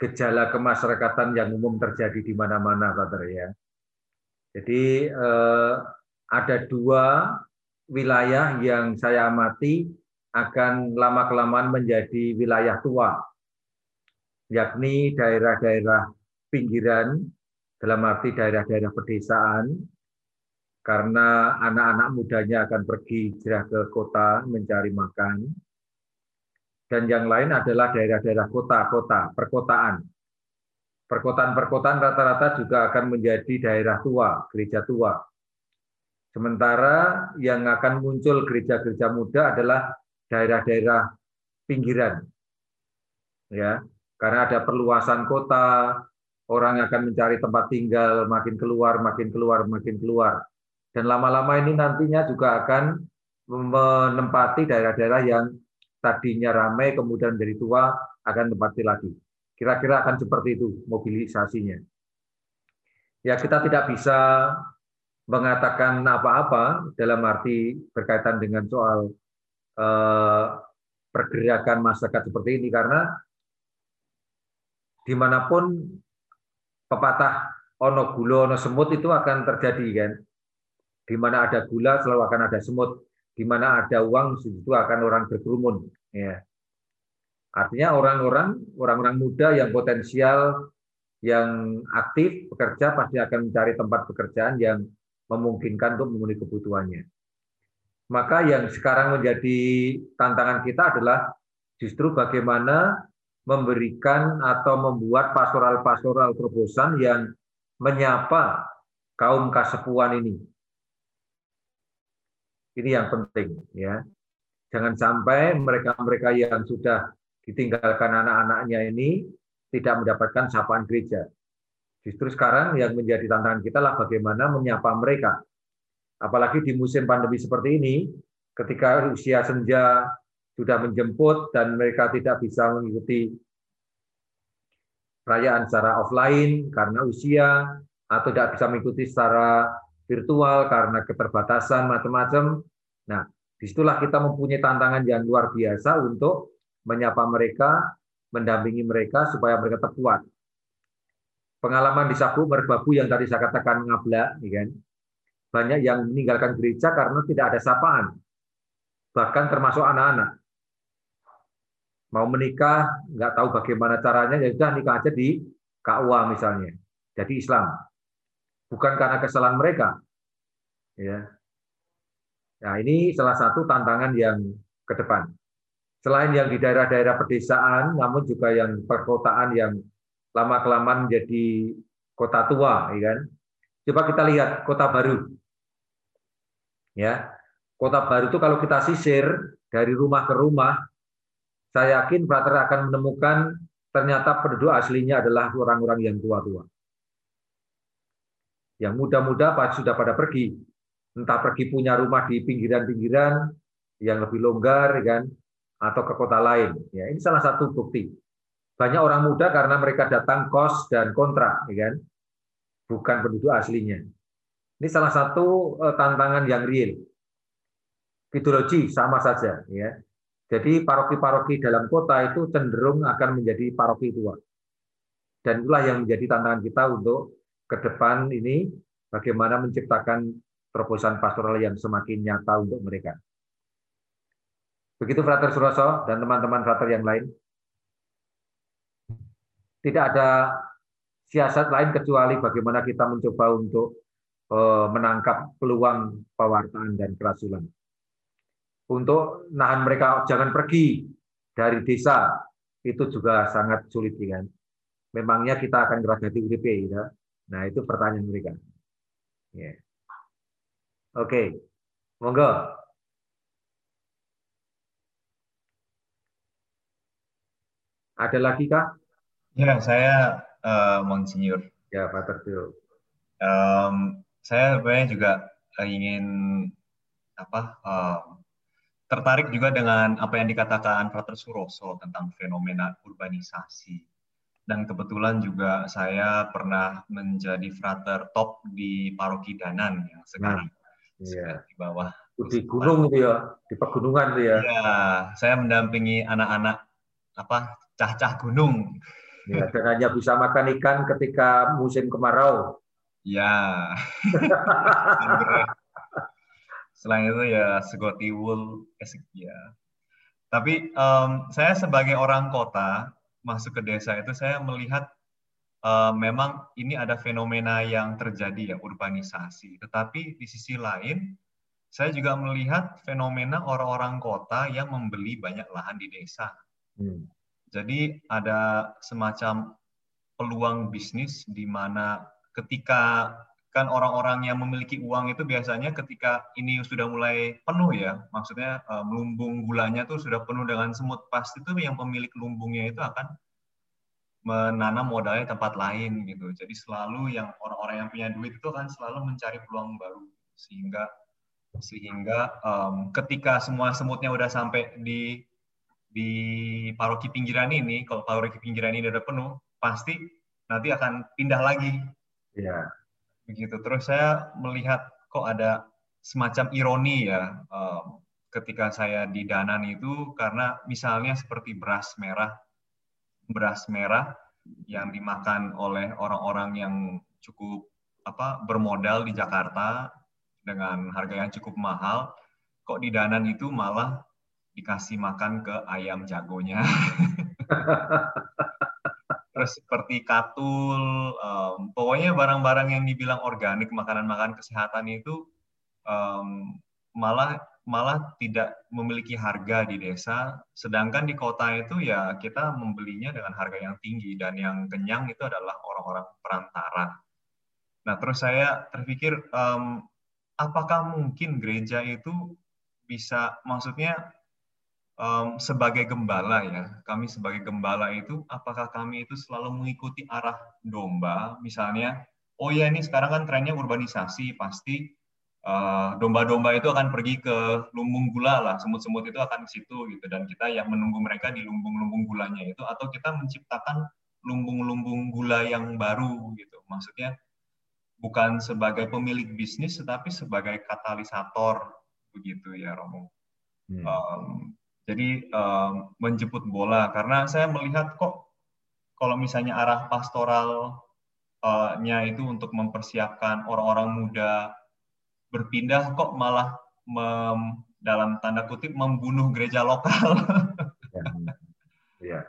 gejala kemasyarakatan yang umum terjadi di mana-mana, Pak ya. Jadi eh, ada dua wilayah yang saya amati akan lama-kelamaan menjadi wilayah tua, yakni daerah-daerah pinggiran, dalam arti daerah-daerah pedesaan, karena anak-anak mudanya akan pergi hijrah ke kota mencari makan, dan yang lain adalah daerah-daerah kota-kota, perkotaan. Perkotaan-perkotaan rata-rata juga akan menjadi daerah tua, gereja tua. Sementara yang akan muncul gereja-gereja muda adalah daerah-daerah pinggiran. Ya, karena ada perluasan kota, orang akan mencari tempat tinggal makin keluar, makin keluar, makin keluar. Dan lama-lama ini nantinya juga akan menempati daerah-daerah yang tadinya ramai kemudian menjadi tua akan tempati lagi. Kira-kira akan seperti itu mobilisasinya. Ya kita tidak bisa mengatakan apa-apa dalam arti berkaitan dengan soal eh, pergerakan masyarakat seperti ini. Karena di mana pun pepatah ono gula ono semut itu akan terjadi kan. Di mana ada gula selalu akan ada semut. Di mana ada uang situ akan orang berkerumun ya. Artinya orang-orang orang-orang muda yang potensial yang aktif bekerja pasti akan mencari tempat pekerjaan yang memungkinkan untuk memenuhi kebutuhannya. Maka yang sekarang menjadi tantangan kita adalah justru bagaimana memberikan atau membuat pastoral-pastoral terobosan yang menyapa kaum kasepuan ini. Ini yang penting ya. Jangan sampai mereka-mereka yang sudah ditinggalkan anak-anaknya ini tidak mendapatkan sapaan gereja. Justru sekarang yang menjadi tantangan kita adalah bagaimana menyapa mereka. Apalagi di musim pandemi seperti ini, ketika usia senja sudah menjemput dan mereka tidak bisa mengikuti perayaan secara offline karena usia atau tidak bisa mengikuti secara virtual, karena keterbatasan macam-macam. Nah, di situlah kita mempunyai tantangan yang luar biasa untuk menyapa mereka, mendampingi mereka supaya mereka terkuat. Pengalaman di Sabu Merbabu yang tadi saya katakan ngabla, ya kan? Banyak yang meninggalkan gereja karena tidak ada sapaan, bahkan termasuk anak-anak. Mau menikah, nggak tahu bagaimana caranya, ya sudah nikah aja di KUA misalnya, jadi Islam. Bukan karena kesalahan mereka, ya. Nah ini salah satu tantangan yang ke depan. Selain yang di daerah-daerah pedesaan, namun juga yang perkotaan yang lama kelamaan menjadi kota tua, ya kan? Coba kita lihat kota baru. Ya, kota baru itu kalau kita sisir dari rumah ke rumah, saya yakin brother akan menemukan ternyata penduduk aslinya adalah orang-orang yang tua-tua. Yang muda-muda sudah pada pergi, entah pergi punya rumah di pinggiran-pinggiran yang lebih longgar, ya kan? atau ke kota lain. Ya, ini salah satu bukti. Banyak orang muda karena mereka datang kos dan kontrak, ya kan? bukan penduduk aslinya. Ini salah satu eh, tantangan yang real. Ideologi sama saja, ya. Jadi paroki-paroki dalam kota itu cenderung akan menjadi paroki tua. Dan itulah yang menjadi tantangan kita untuk ke depan ini bagaimana menciptakan terobosan pastoral yang semakin nyata untuk mereka. Begitu Frater Suroso dan teman-teman Frater yang lain. Tidak ada siasat lain kecuali bagaimana kita mencoba untuk menangkap peluang pewartaan dan kerasulan. Untuk nahan mereka jangan pergi dari desa itu juga sangat sulit kan. Memangnya kita akan ngeragati UDP ya. Nah, itu pertanyaan mereka. Yeah. Oke. Okay. Monggo. Ada lagi kah? Ya, saya uh, Monsinyur. Ya, Pak Tertio. Um, saya sebenarnya juga ingin apa um, tertarik juga dengan apa yang dikatakan Frater Suroso tentang fenomena urbanisasi. Dan kebetulan juga saya pernah menjadi frater top di Paroki Danan yang sekarang nah, iya. di bawah. Di gunung itu ya, di pegunungan itu ya. Iya, saya mendampingi anak-anak apa cah-cah gunung. Ya, dan hanya bisa makan ikan ketika musim kemarau. Ya. Selain itu ya segoti wool, ya. Tapi um, saya sebagai orang kota masuk ke desa itu saya melihat uh, memang ini ada fenomena yang terjadi ya urbanisasi. Tetapi di sisi lain saya juga melihat fenomena orang-orang kota yang membeli banyak lahan di desa. Hmm. Jadi ada semacam peluang bisnis di mana ketika kan orang-orang yang memiliki uang itu biasanya ketika ini sudah mulai penuh ya, maksudnya um, lumbung gulanya tuh sudah penuh dengan semut, pasti itu yang pemilik lumbungnya itu akan menanam modalnya tempat lain gitu. Jadi selalu yang orang-orang yang punya duit itu kan selalu mencari peluang baru sehingga sehingga um, ketika semua semutnya udah sampai di di paroki pinggiran ini, kalau paroki pinggiran ini udah penuh, pasti nanti akan pindah lagi. Iya. Begitu. Terus saya melihat kok ada semacam ironi ya um, ketika saya di Danan itu karena misalnya seperti beras merah, beras merah yang dimakan oleh orang-orang yang cukup apa bermodal di Jakarta dengan harga yang cukup mahal, kok di Danan itu malah dikasih makan ke ayam jagonya. [laughs] Seperti katul, um, pokoknya barang-barang yang dibilang organik, makanan-makanan kesehatan itu um, malah malah tidak memiliki harga di desa, sedangkan di kota itu ya kita membelinya dengan harga yang tinggi dan yang kenyang itu adalah orang-orang perantara. Nah terus saya terpikir um, apakah mungkin gereja itu bisa, maksudnya um, sebagai gembala ya, kami sebagai gembala itu, apakah kami itu selalu mengikuti arah domba, misalnya, oh ya ini sekarang kan trennya urbanisasi, pasti uh, domba-domba itu akan pergi ke lumbung gula lah, semut-semut itu akan ke situ gitu, dan kita yang menunggu mereka di lumbung-lumbung gulanya itu, atau kita menciptakan lumbung-lumbung gula yang baru gitu, maksudnya bukan sebagai pemilik bisnis tetapi sebagai katalisator begitu ya Romo. Hmm. Um, jadi um, menjemput bola karena saya melihat kok kalau misalnya arah pastoralnya itu untuk mempersiapkan orang-orang muda berpindah kok malah mem, dalam tanda kutip membunuh gereja lokal. ya. ya.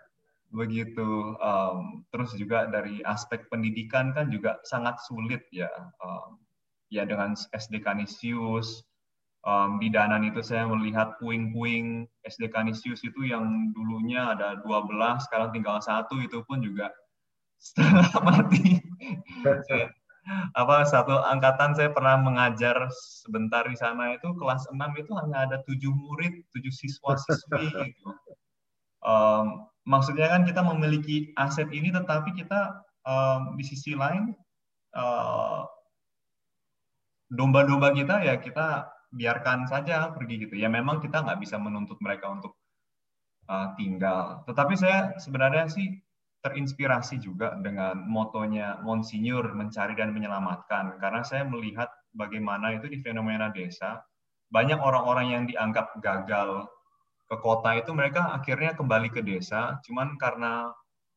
Begitu. Um, terus juga dari aspek pendidikan kan juga sangat sulit ya. Um, ya dengan SD Kanisius, um, di Danan itu saya melihat puing-puing SD Kanisius itu yang dulunya ada 12, sekarang tinggal satu itu pun juga [laughs] setengah mati. apa satu angkatan saya pernah mengajar sebentar di sana itu kelas 6 itu hanya ada tujuh murid, tujuh siswa siswi gitu. Um, maksudnya kan kita memiliki aset ini, tetapi kita um, di sisi lain uh, domba-domba kita ya kita biarkan saja pergi gitu. Ya memang kita nggak bisa menuntut mereka untuk uh, tinggal. Tetapi saya sebenarnya sih terinspirasi juga dengan motonya Monsinyur mencari dan menyelamatkan. Karena saya melihat bagaimana itu di fenomena desa, banyak orang-orang yang dianggap gagal ke kota itu mereka akhirnya kembali ke desa, cuman karena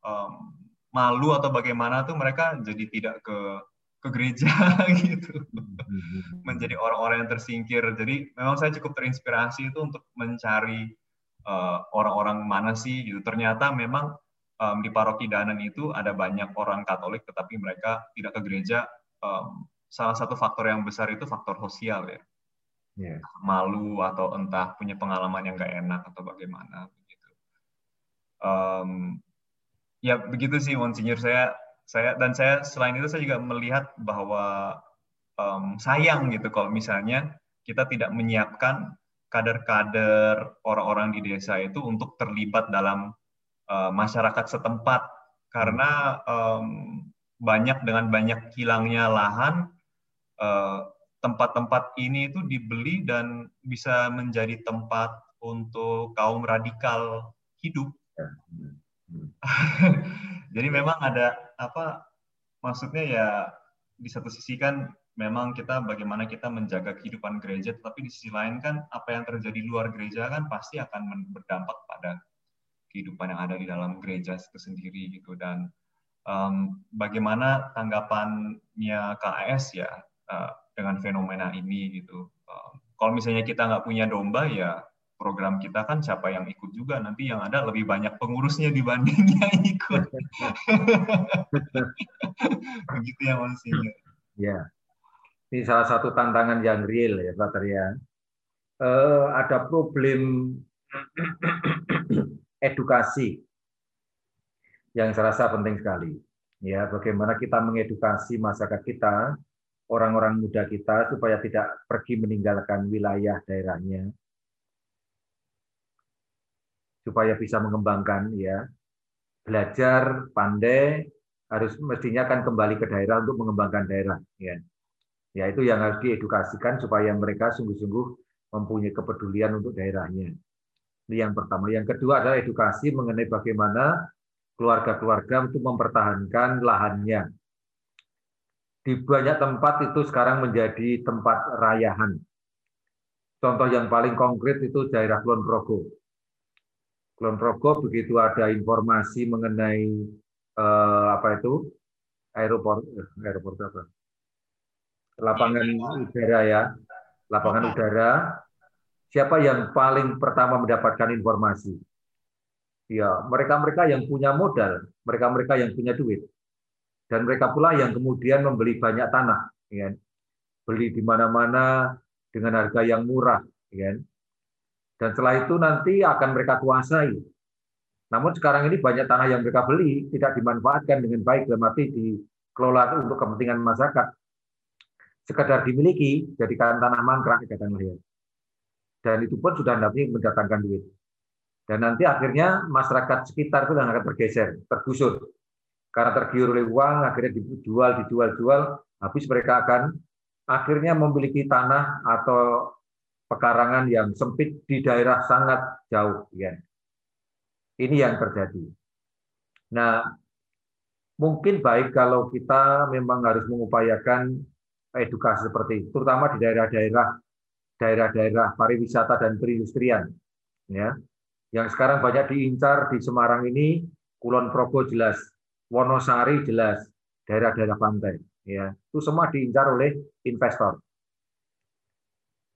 um, malu atau bagaimana tuh mereka jadi tidak ke ke gereja [laughs] gitu. Menjadi orang-orang yang tersingkir. Jadi memang saya cukup terinspirasi itu untuk mencari uh, orang-orang mana sih gitu. Ternyata memang um, di paroki Danan itu ada banyak orang Katolik tetapi mereka tidak ke gereja. Um, salah satu faktor yang besar itu faktor sosial ya. Yeah. malu atau entah punya pengalaman yang gak enak atau bagaimana begitu. Um, ya begitu sih Monsinyur saya saya dan saya selain itu saya juga melihat bahwa um, sayang gitu kalau misalnya kita tidak menyiapkan kader-kader orang-orang di desa itu untuk terlibat dalam uh, masyarakat setempat karena um, banyak dengan banyak hilangnya lahan uh, tempat-tempat ini itu dibeli dan bisa menjadi tempat untuk kaum radikal hidup. Ya. [laughs] Jadi memang ada apa maksudnya ya di satu sisi kan memang kita bagaimana kita menjaga kehidupan gereja, tetapi di sisi lain kan apa yang terjadi luar gereja kan pasti akan berdampak pada kehidupan yang ada di dalam gereja itu sendiri gitu dan um, bagaimana tanggapannya KAS ya uh, dengan fenomena ini gitu. Um, kalau misalnya kita nggak punya domba ya program kita kan siapa yang ikut juga nanti yang ada lebih banyak pengurusnya dibanding [laughs] yang ikut. [laughs] Begitu ya Mas Ya. Ini salah satu tantangan yang real ya Pak ya. Ada problem [clears throat] edukasi yang saya rasa penting sekali. Ya, bagaimana kita mengedukasi masyarakat kita, orang-orang muda kita supaya tidak pergi meninggalkan wilayah daerahnya, supaya bisa mengembangkan ya. Belajar pandai harus mestinya akan kembali ke daerah untuk mengembangkan daerah ya. Ya itu yang harus diedukasikan supaya mereka sungguh-sungguh mempunyai kepedulian untuk daerahnya. Ini yang pertama. Yang kedua adalah edukasi mengenai bagaimana keluarga-keluarga untuk mempertahankan lahannya. Di banyak tempat itu sekarang menjadi tempat rayahan. Contoh yang paling konkret itu daerah Kulon Progo Kulon Progo begitu ada informasi mengenai eh, apa itu? Aeroport eh, aeroport apa? Lapangan udara ya. Lapangan udara. Siapa yang paling pertama mendapatkan informasi? Ya mereka-mereka yang punya modal mereka-mereka yang punya duit. Dan mereka pula yang kemudian membeli banyak tanah ya. Beli di mana-mana dengan harga yang murah ya dan setelah itu nanti akan mereka kuasai. Namun sekarang ini banyak tanah yang mereka beli tidak dimanfaatkan dengan baik dalam arti dikelola untuk kepentingan masyarakat. Sekedar dimiliki, jadikan tanah mangkrak, katakan melihat. Dan itu pun sudah nanti mendatangkan duit. Dan nanti akhirnya masyarakat sekitar itu akan tergeser, tergusur. Karena tergiur oleh uang, akhirnya dijual, dijual, jual, habis mereka akan akhirnya memiliki tanah atau pekarangan yang sempit di daerah sangat jauh. Ini yang terjadi. Nah, mungkin baik kalau kita memang harus mengupayakan edukasi seperti itu, terutama di daerah-daerah daerah-daerah pariwisata dan perindustrian, ya, yang sekarang banyak diincar di Semarang ini, Kulon Progo jelas, Wonosari jelas, daerah-daerah pantai, ya, itu semua diincar oleh investor.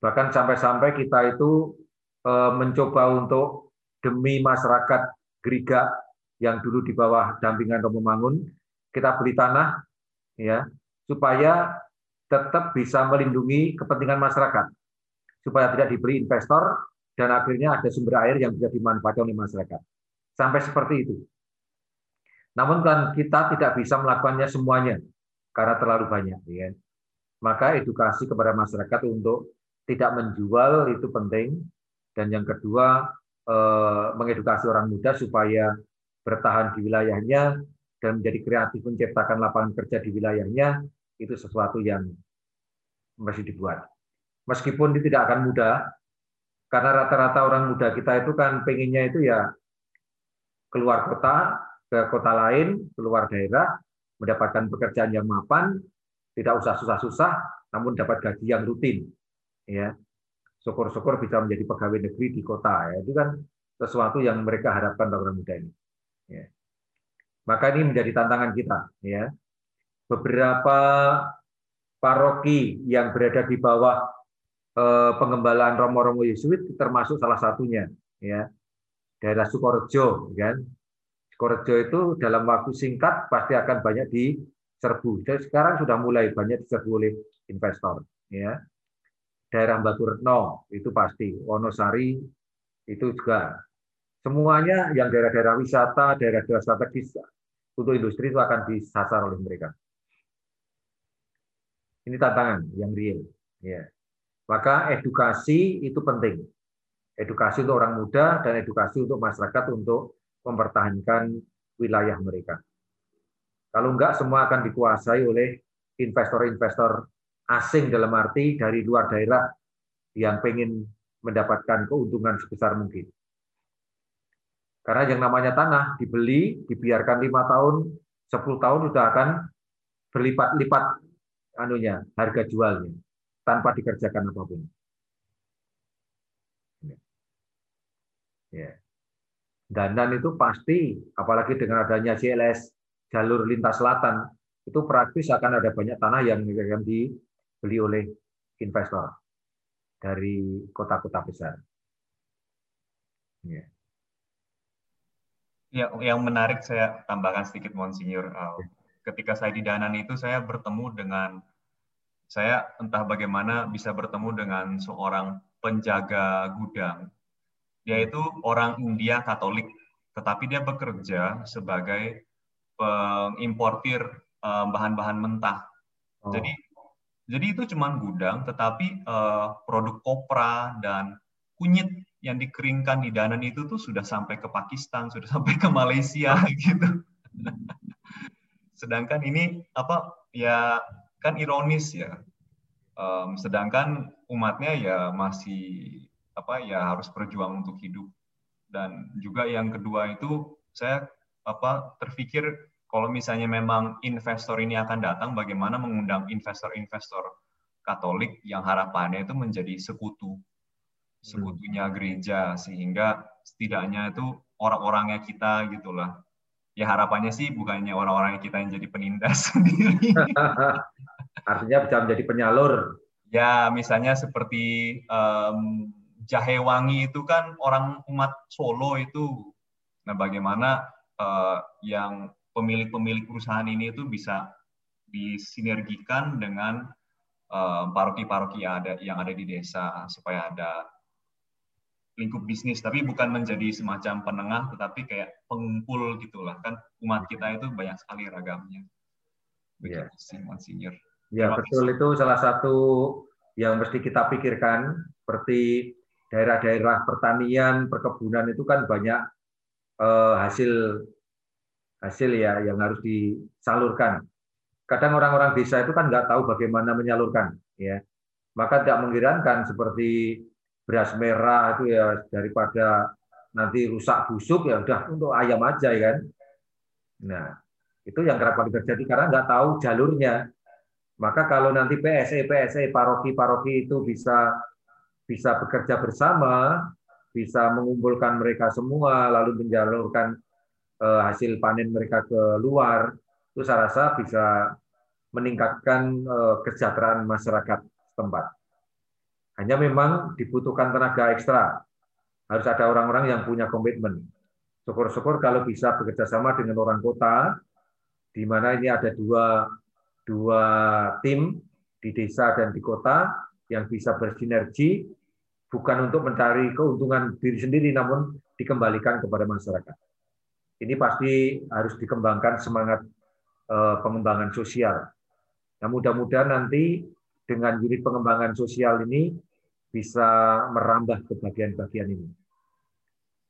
Bahkan sampai-sampai kita itu eh, mencoba untuk demi masyarakat Griga yang dulu di bawah dampingan Romo Mangun, kita beli tanah, ya, supaya tetap bisa melindungi kepentingan masyarakat, supaya tidak diberi investor dan akhirnya ada sumber air yang bisa dimanfaatkan oleh masyarakat. Sampai seperti itu. Namun kan kita tidak bisa melakukannya semuanya karena terlalu banyak, ya. Maka edukasi kepada masyarakat untuk tidak menjual itu penting dan yang kedua eh, mengedukasi orang muda supaya bertahan di wilayahnya dan menjadi kreatif menciptakan lapangan kerja di wilayahnya itu sesuatu yang masih dibuat. Meskipun itu tidak akan mudah, karena rata-rata orang muda kita itu kan pengennya itu ya keluar kota, ke kota lain, keluar daerah, mendapatkan pekerjaan yang mapan, tidak usah susah-susah, namun dapat gaji yang rutin. Ya, syukur-syukur bisa menjadi pegawai negeri di kota. Ya. Itu kan sesuatu yang mereka harapkan orang muda ini. Ya. Maka ini menjadi tantangan kita. Ya. Beberapa paroki yang berada di bawah eh, pengembalaan Romo-Romo Yesuit termasuk salah satunya. Ya. Daerah Sukorejo. Kan? Sukorejo itu dalam waktu singkat pasti akan banyak diserbu. Dan sekarang sudah mulai banyak diserbu oleh investor. Ya. Daerah Batu Retno itu pasti. Wonosari itu juga Semuanya yang daerah-daerah wisata, daerah-daerah strategis untuk industri itu akan disasar oleh mereka. Ini tantangan yang real. Ya. Maka edukasi itu penting. Edukasi untuk orang muda dan edukasi untuk masyarakat untuk mempertahankan wilayah mereka. Kalau enggak, semua akan dikuasai oleh investor-investor asing dalam arti dari luar daerah yang pengen mendapatkan keuntungan sebesar mungkin. Karena yang namanya tanah dibeli, dibiarkan lima tahun, 10 tahun sudah akan berlipat-lipat anunya harga jualnya tanpa dikerjakan apa pun. Ya. Dandan itu pasti, apalagi dengan adanya CLS jalur lintas selatan, itu praktis akan ada banyak tanah yang akan dibeli oleh investor dari kota-kota besar. Ya. Ya, yang menarik saya tambahkan sedikit Monsinyur. Uh, ketika saya di Danan itu saya bertemu dengan saya entah bagaimana bisa bertemu dengan seorang penjaga gudang. Dia itu orang India Katolik, tetapi dia bekerja sebagai pengimportir uh, bahan-bahan mentah. Oh. Jadi jadi itu cuma gudang, tetapi uh, produk kopra dan kunyit yang dikeringkan di Danan itu tuh sudah sampai ke Pakistan, sudah [laughs] sampai ke Malaysia gitu. Sedangkan ini apa ya kan ironis ya. Um, sedangkan umatnya ya masih apa ya harus berjuang untuk hidup. Dan juga yang kedua itu saya apa terpikir kalau misalnya memang investor ini akan datang, bagaimana mengundang investor-investor Katolik yang harapannya itu menjadi sekutu sekutunya gereja sehingga setidaknya itu orang-orangnya kita gitulah ya harapannya sih bukannya orang-orangnya kita yang jadi penindas [laughs] sendiri. [laughs] Artinya bisa menjadi penyalur. Ya misalnya seperti um, jahe wangi itu kan orang umat Solo itu. Nah bagaimana uh, yang pemilik-pemilik perusahaan ini itu bisa disinergikan dengan paroki-paroki yang ada yang ada di desa supaya ada lingkup bisnis. Tapi bukan menjadi semacam penengah tetapi kayak pengumpul gitulah. Kan umat kita itu banyak sekali ragamnya. Ya. sih Monsinyur ya betul. itu salah satu yang mesti kita pikirkan. Seperti daerah-daerah pertanian perkebunan itu kan banyak eh, hasil hasil ya yang harus disalurkan kadang orang-orang desa itu kan nggak tahu bagaimana menyalurkan ya maka tidak mengherankan seperti beras merah itu ya daripada nanti rusak busuk ya udah untuk ayam aja ya kan. Nah, Itu yang kerap kali terjadi karena nggak tahu jalurnya. Maka kalau nanti PSE, PSE, paroki-paroki itu bisa bisa bekerja bersama, bisa mengumpulkan mereka semua, lalu menjalurkan eh, hasil panen mereka ke luar, itu saya rasa bisa meningkatkan eh, kesejahteraan masyarakat setempat. Hanya memang dibutuhkan tenaga ekstra. Harus ada orang-orang yang punya komitmen. Syukur-syukur kalau bisa bekerja sama dengan orang kota, di mana ini ada dua dua tim di desa dan di kota yang bisa bersinergi bukan untuk mencari keuntungan diri sendiri namun dikembalikan kepada masyarakat. Ini pasti harus dikembangkan semangat eh, pengembangan sosial. Nah, mudah-mudahan nanti dengan unit pengembangan sosial ini bisa merambah ke bagian-bagian ini.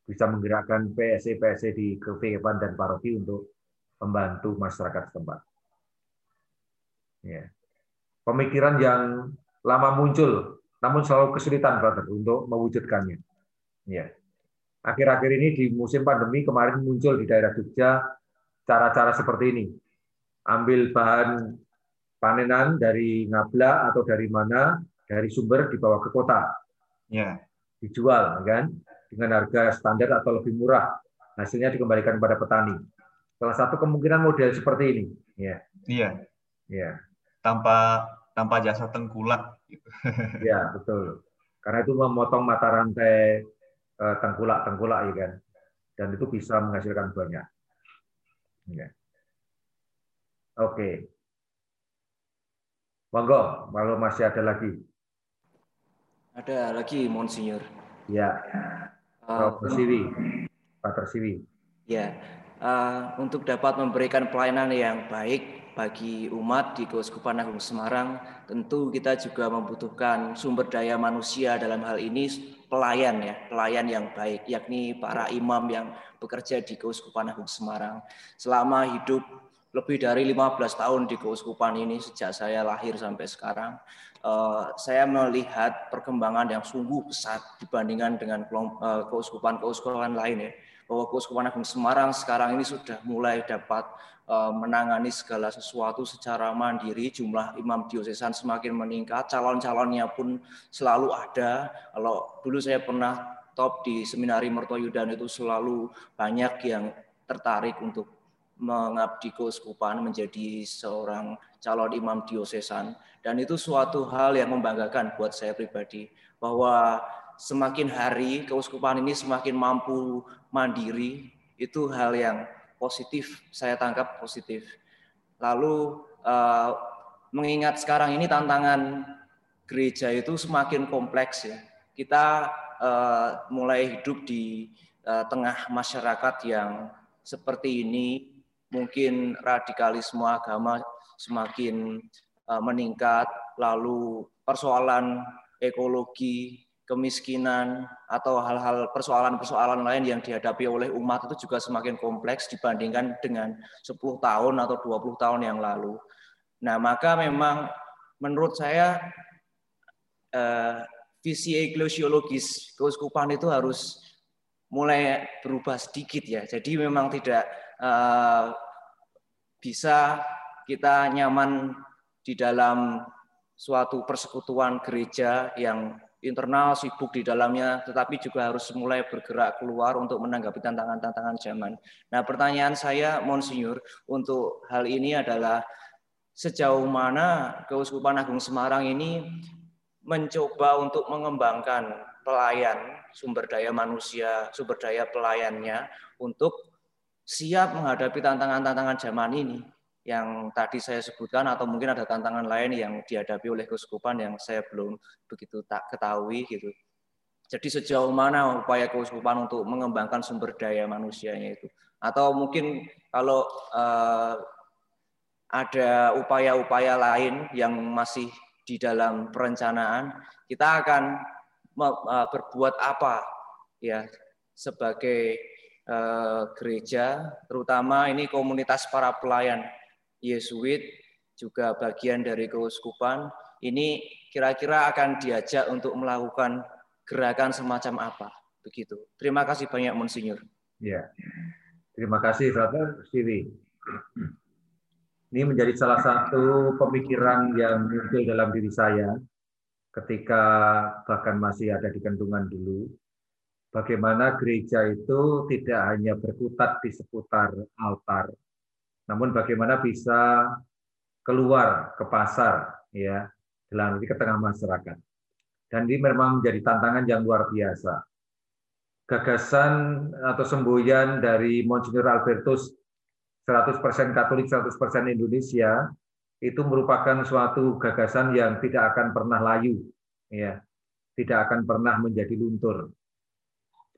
Bisa menggerakkan PSE-PSE di kekepan dan paroki untuk membantu masyarakat setempat. Ya. Pemikiran yang lama muncul, namun selalu kesulitan, brother, untuk mewujudkannya. Ya. Akhir-akhir ini di musim pandemi kemarin muncul di daerah Jogja cara-cara seperti ini. Ambil bahan panenan dari ngabla atau dari mana, dari sumber dibawa ke kota. Ya. Dijual, kan? Dengan harga standar atau lebih murah. Hasilnya dikembalikan kepada petani. Salah satu kemungkinan model seperti ini. Ya. Iya. Ya tanpa tanpa jasa tengkulak. Gitu. ya betul. Karena itu memotong mata rantai tengkulak-tengkulak ya kan, dan itu bisa menghasilkan banyak. Ya. Oke. Monggo, kalau masih ada lagi. Ada lagi, Monsinyur. Ya. Uh, Pak Siwi. Pak Tersiwi. Ya. Uh, untuk dapat memberikan pelayanan yang baik bagi umat di Keuskupan Agung Semarang, tentu kita juga membutuhkan sumber daya manusia dalam hal ini pelayan ya, pelayan yang baik, yakni para imam yang bekerja di Keuskupan Agung Semarang. Selama hidup lebih dari 15 tahun di Keuskupan ini sejak saya lahir sampai sekarang, uh, saya melihat perkembangan yang sungguh pesat dibandingkan dengan uh, keuskupan-keuskupan lain ya. Bahwa Keuskupan Agung Semarang sekarang ini sudah mulai dapat Eh, menangani segala sesuatu secara mandiri, jumlah imam diosesan semakin meningkat, calon-calonnya pun selalu ada. Kalau dulu saya pernah top di seminari Mertoyudan itu selalu banyak yang tertarik untuk mengabdi keuskupan menjadi seorang calon imam diosesan dan itu suatu hal yang membanggakan buat saya pribadi bahwa semakin hari keuskupan ini semakin mampu mandiri itu hal yang positif, saya tangkap positif. Lalu uh, mengingat sekarang ini tantangan gereja itu semakin kompleks ya. Kita uh, mulai hidup di uh, tengah masyarakat yang seperti ini, mungkin radikalisme agama semakin uh, meningkat, lalu persoalan ekologi kemiskinan atau hal-hal persoalan-persoalan lain yang dihadapi oleh umat itu juga semakin kompleks dibandingkan dengan 10 tahun atau 20 tahun yang lalu. Nah, maka memang menurut saya eh, visi eklesiologis keuskupan itu harus mulai berubah sedikit ya. Jadi memang tidak eh, bisa kita nyaman di dalam suatu persekutuan gereja yang internal sibuk di dalamnya, tetapi juga harus mulai bergerak keluar untuk menanggapi tantangan-tantangan zaman. Nah, pertanyaan saya, Monsinyur, untuk hal ini adalah sejauh mana Keuskupan Agung Semarang ini mencoba untuk mengembangkan pelayan sumber daya manusia, sumber daya pelayannya untuk siap menghadapi tantangan-tantangan zaman ini yang tadi saya sebutkan atau mungkin ada tantangan lain yang dihadapi oleh keuskupan yang saya belum begitu tak ketahui gitu. Jadi sejauh mana upaya keuskupan untuk mengembangkan sumber daya manusianya itu? Atau mungkin kalau uh, ada upaya-upaya lain yang masih di dalam perencanaan, kita akan uh, berbuat apa ya sebagai uh, gereja, terutama ini komunitas para pelayan Yesuit juga bagian dari keuskupan ini kira-kira akan diajak untuk melakukan gerakan semacam apa begitu. Terima kasih banyak Monsinyur. Ya. Terima kasih Brother Stevie. Ini menjadi salah satu pemikiran yang muncul dalam diri saya ketika bahkan masih ada di kandungan dulu. Bagaimana gereja itu tidak hanya berkutat di seputar altar, namun bagaimana bisa keluar ke pasar, ya, dalam ke tengah masyarakat. Dan ini memang menjadi tantangan yang luar biasa. Gagasan atau semboyan dari Monsignor Albertus 100% Katolik, 100% Indonesia, itu merupakan suatu gagasan yang tidak akan pernah layu, ya, tidak akan pernah menjadi luntur.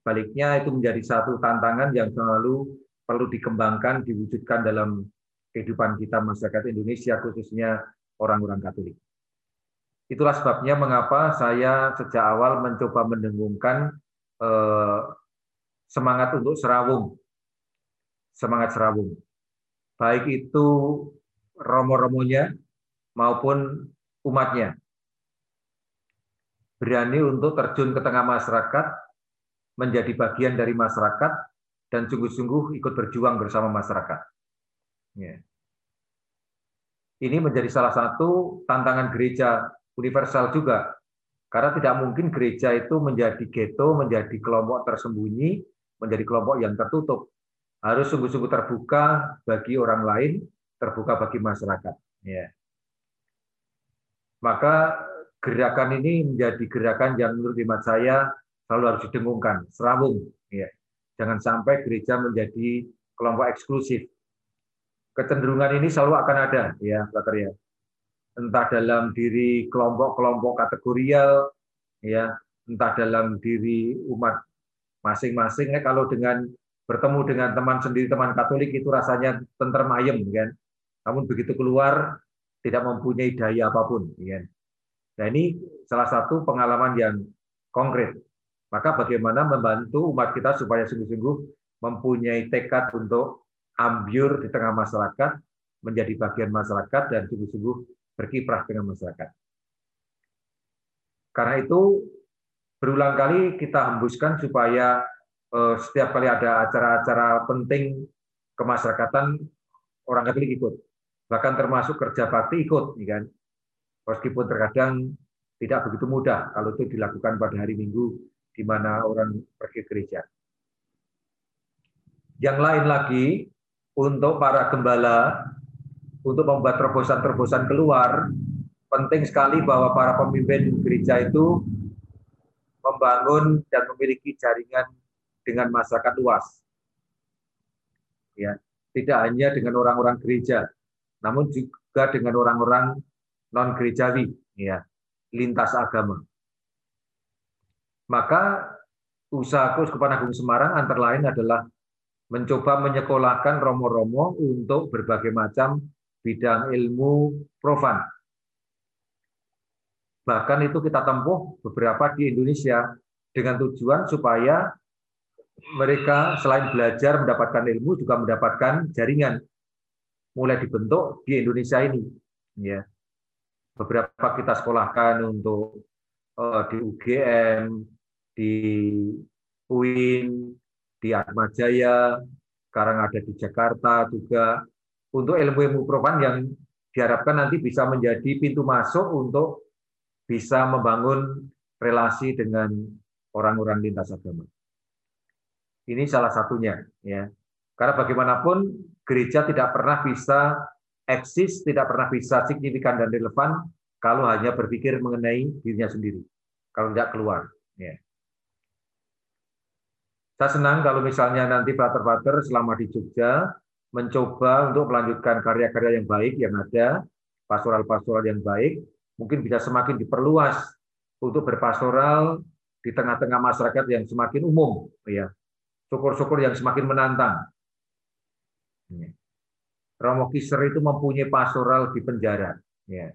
Sebaliknya itu menjadi satu tantangan yang selalu perlu dikembangkan, diwujudkan dalam kehidupan kita masyarakat Indonesia, khususnya orang-orang Katolik. Itulah sebabnya mengapa saya sejak awal mencoba mendengungkan eh, semangat untuk serawung, semangat serawung baik itu romo-romonya maupun umatnya. Berani untuk terjun ke tengah masyarakat, menjadi bagian dari masyarakat, dan sungguh-sungguh ikut berjuang bersama masyarakat. Ya. Ini menjadi salah satu tantangan gereja universal juga. Karena tidak mungkin gereja itu menjadi ghetto, menjadi kelompok tersembunyi, menjadi kelompok yang tertutup harus sungguh-sungguh terbuka bagi orang lain, terbuka bagi masyarakat. Ya. Maka gerakan ini menjadi gerakan yang menurut imat saya selalu harus didengungkan, serawung. Ya. Jangan sampai gereja menjadi kelompok eksklusif. Kecenderungan ini selalu akan ada, ya, Brother ya. Entah dalam diri kelompok-kelompok kategorial, ya, entah dalam diri umat masing-masing. Ya, kalau dengan bertemu dengan teman sendiri teman Katolik itu rasanya tentrem ayem kan namun begitu keluar tidak mempunyai daya apa pun kan nah ini salah satu pengalaman yang konkret maka bagaimana membantu umat kita supaya sungguh-sungguh mempunyai tekad untuk ambyur di tengah masyarakat menjadi bagian masyarakat dan sungguh-sungguh berkiprah dengan masyarakat karena itu berulang kali kita hembuskan supaya Eh, setiap kali ada acara-acara penting kemasyarakatan orang Katolik ikut. Bahkan termasuk kerja bakti ikut, ya kan? Meskipun terkadang tidak begitu mudah kalau itu dilakukan pada hari Minggu di mana orang pergi gereja. Yang lain lagi untuk para gembala untuk membuat terobosan-terobosan keluar, penting sekali bahwa para pemimpin gereja itu membangun dan memiliki jaringan dengan masyarakat luas. Ya, tidak hanya dengan orang-orang gereja, namun juga dengan orang-orang non gerejawi, ya, lintas agama. Maka usaha Keuskupan Agung Semarang antara lain adalah mencoba menyekolahkan romo-romo untuk berbagai macam bidang ilmu profan. Bahkan itu kita tempuh beberapa di Indonesia dengan tujuan supaya mereka selain belajar mendapatkan ilmu juga mendapatkan jaringan mulai dibentuk di Indonesia ini ya beberapa kita sekolahkan untuk uh, di UGM di UIN di Atmajaya sekarang ada di Jakarta juga untuk ilmu-ilmu profan yang diharapkan nanti bisa menjadi pintu masuk untuk bisa membangun relasi dengan orang-orang lintas agama. Ini salah satunya, ya. Karena bagaimanapun gereja tidak pernah bisa eksis, tidak pernah bisa signifikan dan relevan kalau hanya berpikir mengenai dirinya sendiri. Kalau tidak keluar, ya. Saya senang kalau misalnya nanti pater-pater selama di Jogja mencoba untuk melanjutkan karya-karya yang baik yang ada, pastoral-pastoral yang baik, mungkin bisa semakin diperluas untuk berpastoral di tengah-tengah masyarakat yang semakin umum, ya syukur-syukur yang semakin menantang. Romo Kiser itu mempunyai pastoral di penjara. Ya.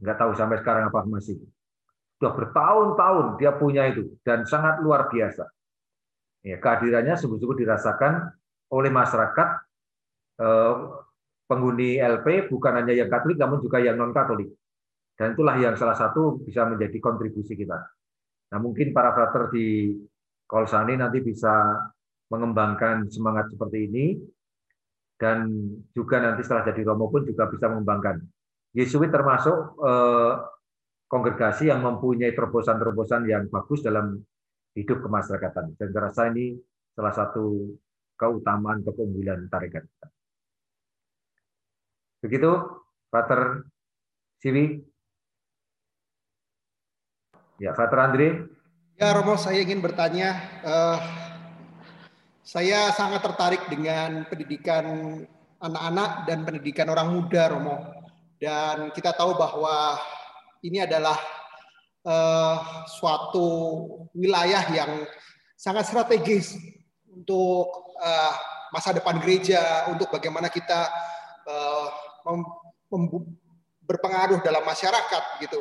Nggak tahu sampai sekarang apa masih. Sudah bertahun-tahun dia punya itu dan sangat luar biasa. Ya, kehadirannya sungguh-sungguh dirasakan oleh masyarakat eh, penghuni LP bukan hanya yang Katolik namun juga yang non Katolik. Dan itulah yang salah satu bisa menjadi kontribusi kita. Nah mungkin para frater di Kolsani nanti bisa mengembangkan semangat seperti ini dan juga nanti setelah jadi romo pun juga bisa mengembangkan. Yesuit termasuk eh, kongregasi yang mempunyai terobosan-terobosan yang bagus dalam hidup kemasyarakatan. Dan saya rasa ini salah satu keutamaan atau keunggulan tarekat Begitu, Pater Siwi. Ya, Pater Andre. Ya, Romo, saya ingin bertanya. Uh, saya sangat tertarik dengan pendidikan anak-anak dan pendidikan orang muda, Romo. Dan kita tahu bahwa ini adalah uh, suatu wilayah yang sangat strategis untuk uh, masa depan gereja, untuk bagaimana kita uh, berpengaruh dalam masyarakat gitu.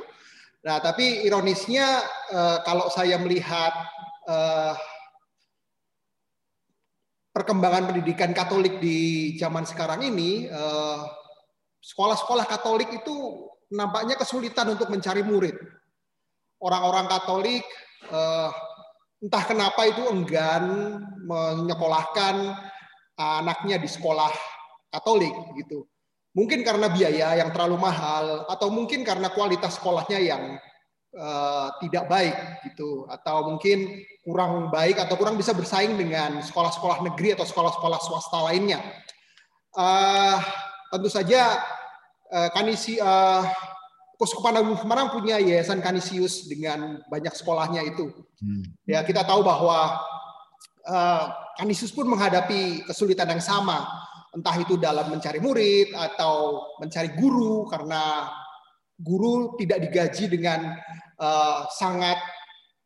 Nah, tapi ironisnya uh, kalau saya melihat uh, perkembangan pendidikan Katolik di zaman sekarang ini, sekolah-sekolah Katolik itu nampaknya kesulitan untuk mencari murid. Orang-orang Katolik entah kenapa itu enggan menyekolahkan anaknya di sekolah Katolik gitu. Mungkin karena biaya yang terlalu mahal atau mungkin karena kualitas sekolahnya yang uh, tidak baik gitu atau mungkin kurang baik atau kurang bisa bersaing dengan sekolah-sekolah negeri atau sekolah-sekolah swasta lainnya. Uh, tentu saja uh, kanisi uh, Kuskupan Agung Semarang punya yayasan Kanisius dengan banyak sekolahnya itu. Hmm. Ya kita tahu bahwa uh, Kanisius pun menghadapi kesulitan yang sama, entah itu dalam mencari murid atau mencari guru karena guru tidak digaji dengan uh, sangat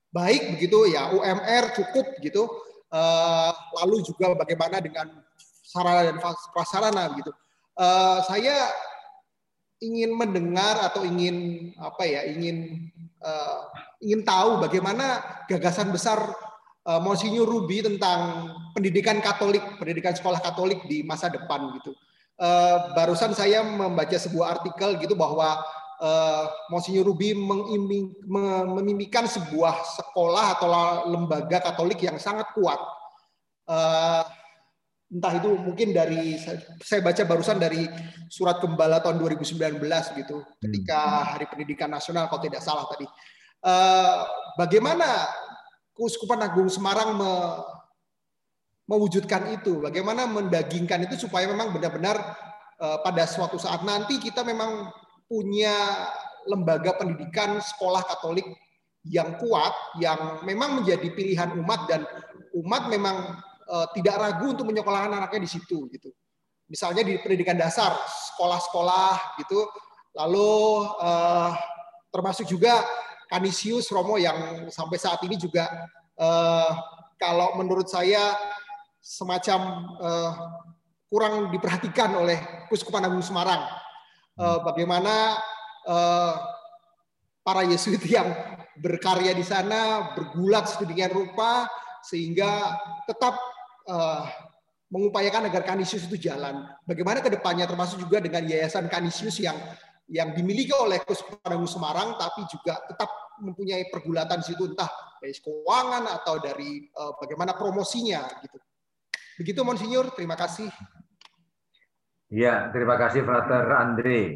baik begitu ya UMR cukup gitu. Uh, lalu juga bagaimana dengan sarana dan prasarana begitu. Uh, saya ingin mendengar atau ingin apa ya ingin uh, ingin tahu bagaimana gagasan besar uh, Monsinyur Ruby tentang pendidikan Katolik pendidikan sekolah Katolik di masa depan gitu. Uh, barusan saya membaca sebuah artikel gitu bahwa uh, Monsinyur Ruby memimpikan sebuah sekolah atau lembaga Katolik yang sangat kuat. Uh, entah itu mungkin dari saya baca barusan dari surat gembala tahun 2019 gitu hmm. ketika Hari Pendidikan Nasional kalau tidak salah tadi uh, bagaimana Keuskupan Agung Semarang me, mewujudkan itu bagaimana mendagingkan itu supaya memang benar-benar uh, pada suatu saat nanti kita memang punya lembaga pendidikan sekolah Katolik yang kuat yang memang menjadi pilihan umat dan umat memang uh, tidak ragu untuk menyekolahkan anaknya di situ gitu. Misalnya di pendidikan dasar, sekolah-sekolah gitu. Lalu uh, termasuk juga Kanisius Romo yang sampai saat ini juga uh, kalau menurut saya semacam uh, kurang diperhatikan oleh Kuskupan Agung Semarang. Uh, bagaimana uh, para Yesuit [laughs] yang berkarya di sana bergulat sedemikian rupa sehingga tetap uh, mengupayakan agar Kanisius itu jalan. Bagaimana ke depannya termasuk juga dengan Yayasan Kanisius yang yang dimiliki oleh Kuspadangu Semarang tapi juga tetap mempunyai pergulatan situ entah dari keuangan atau dari uh, bagaimana promosinya gitu. Begitu Monsinyur, terima kasih. Ya, terima kasih Frater Andre.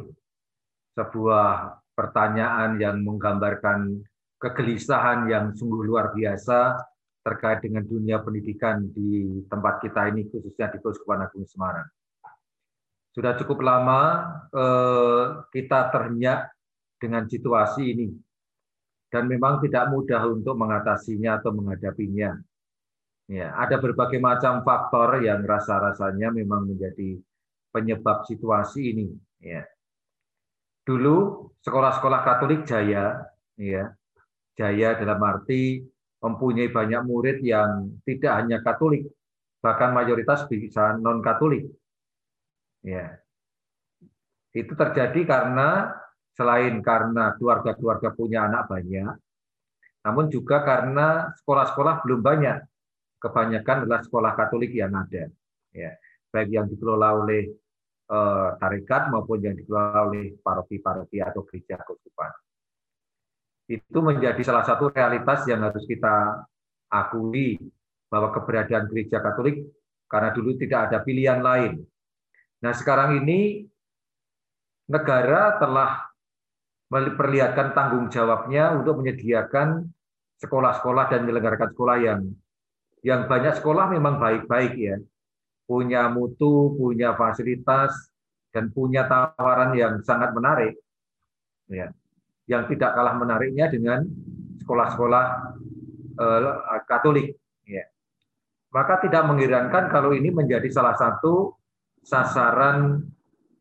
Sebuah pertanyaan yang menggambarkan kegelisahan yang sungguh luar biasa terkait dengan dunia pendidikan di tempat kita ini, khususnya di Keuskupan Agung Semarang. Sudah cukup lama eh, kita ternyak dengan situasi ini, dan memang tidak mudah untuk mengatasinya atau menghadapinya. Ya, ada berbagai macam faktor yang rasa-rasanya memang menjadi penyebab situasi ini. Ya. Dulu sekolah-sekolah Katolik jaya, ya, jaya dalam arti mempunyai banyak murid yang tidak hanya Katolik, bahkan mayoritas bisa non Katolik. Ya. Itu terjadi karena selain karena keluarga-keluarga punya anak banyak, namun juga karena sekolah-sekolah belum banyak. Kebanyakan adalah sekolah Katolik yang ada. Ya. Baik yang dikelola oleh eh, tarekat maupun yang dikelola oleh paroki-paroki atau gereja keuskupan itu menjadi salah satu realitas yang harus kita akui bahwa keberadaan gereja Katolik karena dulu tidak ada pilihan lain Nah, sekarang ini negara telah memperlihatkan tanggung jawabnya untuk menyediakan sekolah-sekolah dan menyelenggarakan sekolah yang yang banyak sekolah memang baik-baik ya. Punya mutu, punya fasilitas dan punya tawaran yang sangat menarik. Ya. Yang tidak kalah menariknya dengan sekolah-sekolah eh, Katolik ya. Maka tidak mengherankan kalau ini menjadi salah satu sasaran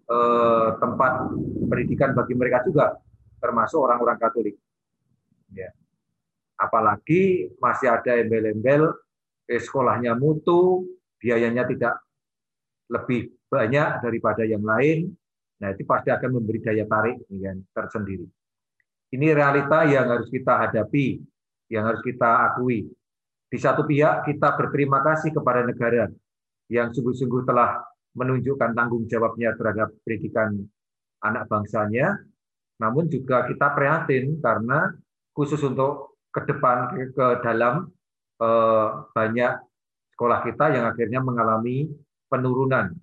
eh, tempat pendidikan bagi mereka juga termasuk orang-orang Katolik. Ya. Apalagi masih ada embel-embel eh, sekolahnya mutu, biayanya tidak lebih banyak daripada yang lain. Nah, itu pasti akan memberi daya tarik ya, tersendiri. Ini realita yang harus kita hadapi, yang harus kita akui. Di satu pihak, kita berterima kasih kepada negara yang sungguh-sungguh telah menunjukkan tanggung jawabnya terhadap pendidikan anak bangsanya, namun juga kita prihatin karena khusus untuk ke depan ke dalam eh, banyak sekolah kita yang akhirnya mengalami penurunan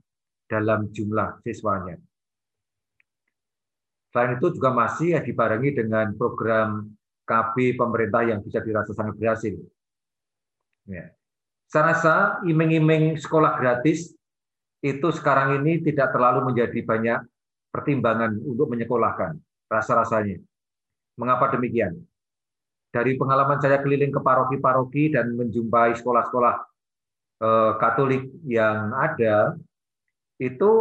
dalam jumlah siswanya. Selain itu juga masih dibarengi dengan program KB pemerintah yang bisa dirasa sangat berhasil. Ya. Saya rasa iming-iming sekolah gratis itu sekarang ini tidak terlalu menjadi banyak pertimbangan untuk menyekolahkan rasa-rasanya. Mengapa demikian? Dari pengalaman saya keliling ke paroki-paroki dan menjumpai sekolah-sekolah eh, Katolik yang ada, itu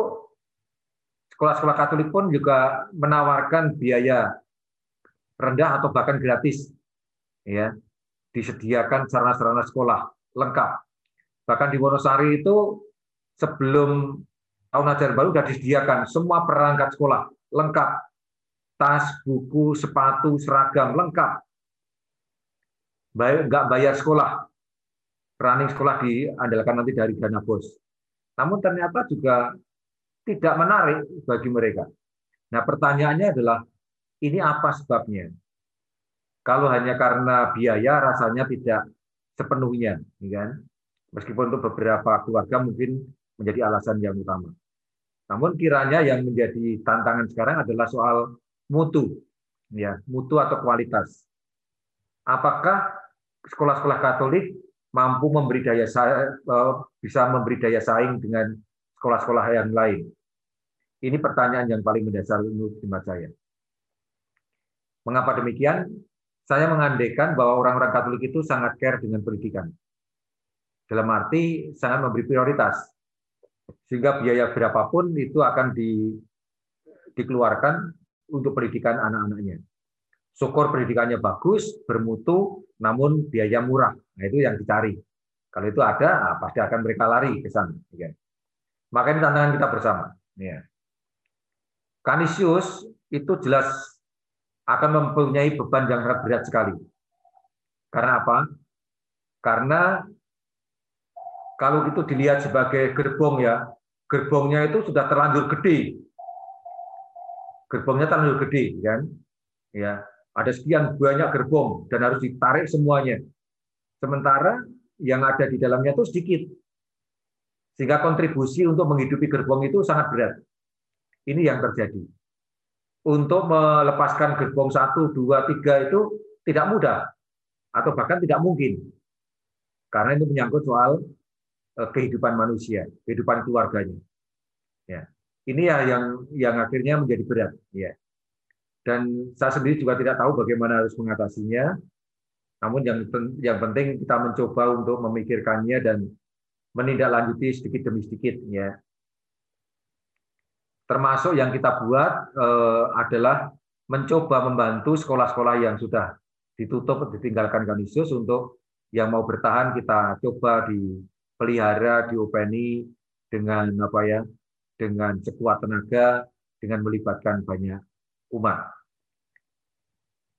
sekolah-sekolah Katolik pun juga menawarkan biaya rendah atau bahkan gratis, ya, disediakan sarana-sarana sekolah lengkap. Bahkan di Wonosari itu sebelum tahun ajaran baru sudah disediakan semua perangkat sekolah lengkap tas, buku, sepatu, seragam, lengkap. Baik, nggak bayar sekolah. Running sekolah diandalkan nanti dari dana bos. Namun ternyata juga tidak menarik bagi mereka. Nah pertanyaannya adalah, ini apa sebabnya? Kalau hanya karena biaya rasanya tidak sepenuhnya, ya kan? Meskipun untuk beberapa keluarga mungkin menjadi alasan yang utama. Namun kiranya yang menjadi tantangan sekarang adalah soal mutu, ya mutu atau kualitas. Apakah sekolah-sekolah Katolik mampu memberi daya saing, eh, bisa memberi daya saing dengan sekolah-sekolah yang lain? Ini pertanyaan yang paling mendasar menurut hemat saya. Mengapa demikian? Saya mengandaikan bahwa orang-orang Katolik itu sangat care dengan pendidikan. Dalam arti sangat memberi prioritas. Sehingga biaya berapapun itu akan di, dikeluarkan untuk pendidikan anak-anaknya. Syukur pendidikannya bagus, bermutu, namun biaya murah. Nah, itu yang dicari. Kalau itu ada, nah, pasti akan mereka lari ke sana. Ya. Maka ini tantangan kita bersama. Ya. Kanisius itu jelas akan mempunyai beban yang sangat berat sekali. Karena apa? Karena kalau itu dilihat sebagai gerbong ya, gerbongnya itu sudah terlanjur gede. Gerbongnya terlalu gede kan? Ya ada sekian banyak gerbong dan harus ditarik semuanya. Sementara yang ada di dalamnya itu sedikit. Sehingga kontribusi untuk menghidupi gerbong itu sangat berat ini yang terjadi. Untuk melepaskan gerbong satu dua tiga itu tidak mudah atau bahkan tidak mungkin. Karena itu menyangkut soal eh, kehidupan manusia kehidupan keluarganya. Ya. Ini ya yang yang akhirnya menjadi berat. Ya. Dan saya sendiri juga tidak tahu bagaimana harus mengatasinya. Namun yang yang penting kita mencoba untuk memikirkannya dan menindaklanjuti sedikit demi sedikit. Ya termasuk yang kita buat eh, adalah mencoba membantu sekolah-sekolah yang sudah ditutup ditinggalkan Kanisius untuk yang mau bertahan kita coba dipelihara diopeni dengan apa ya dengan sekuat tenaga dengan melibatkan banyak umat.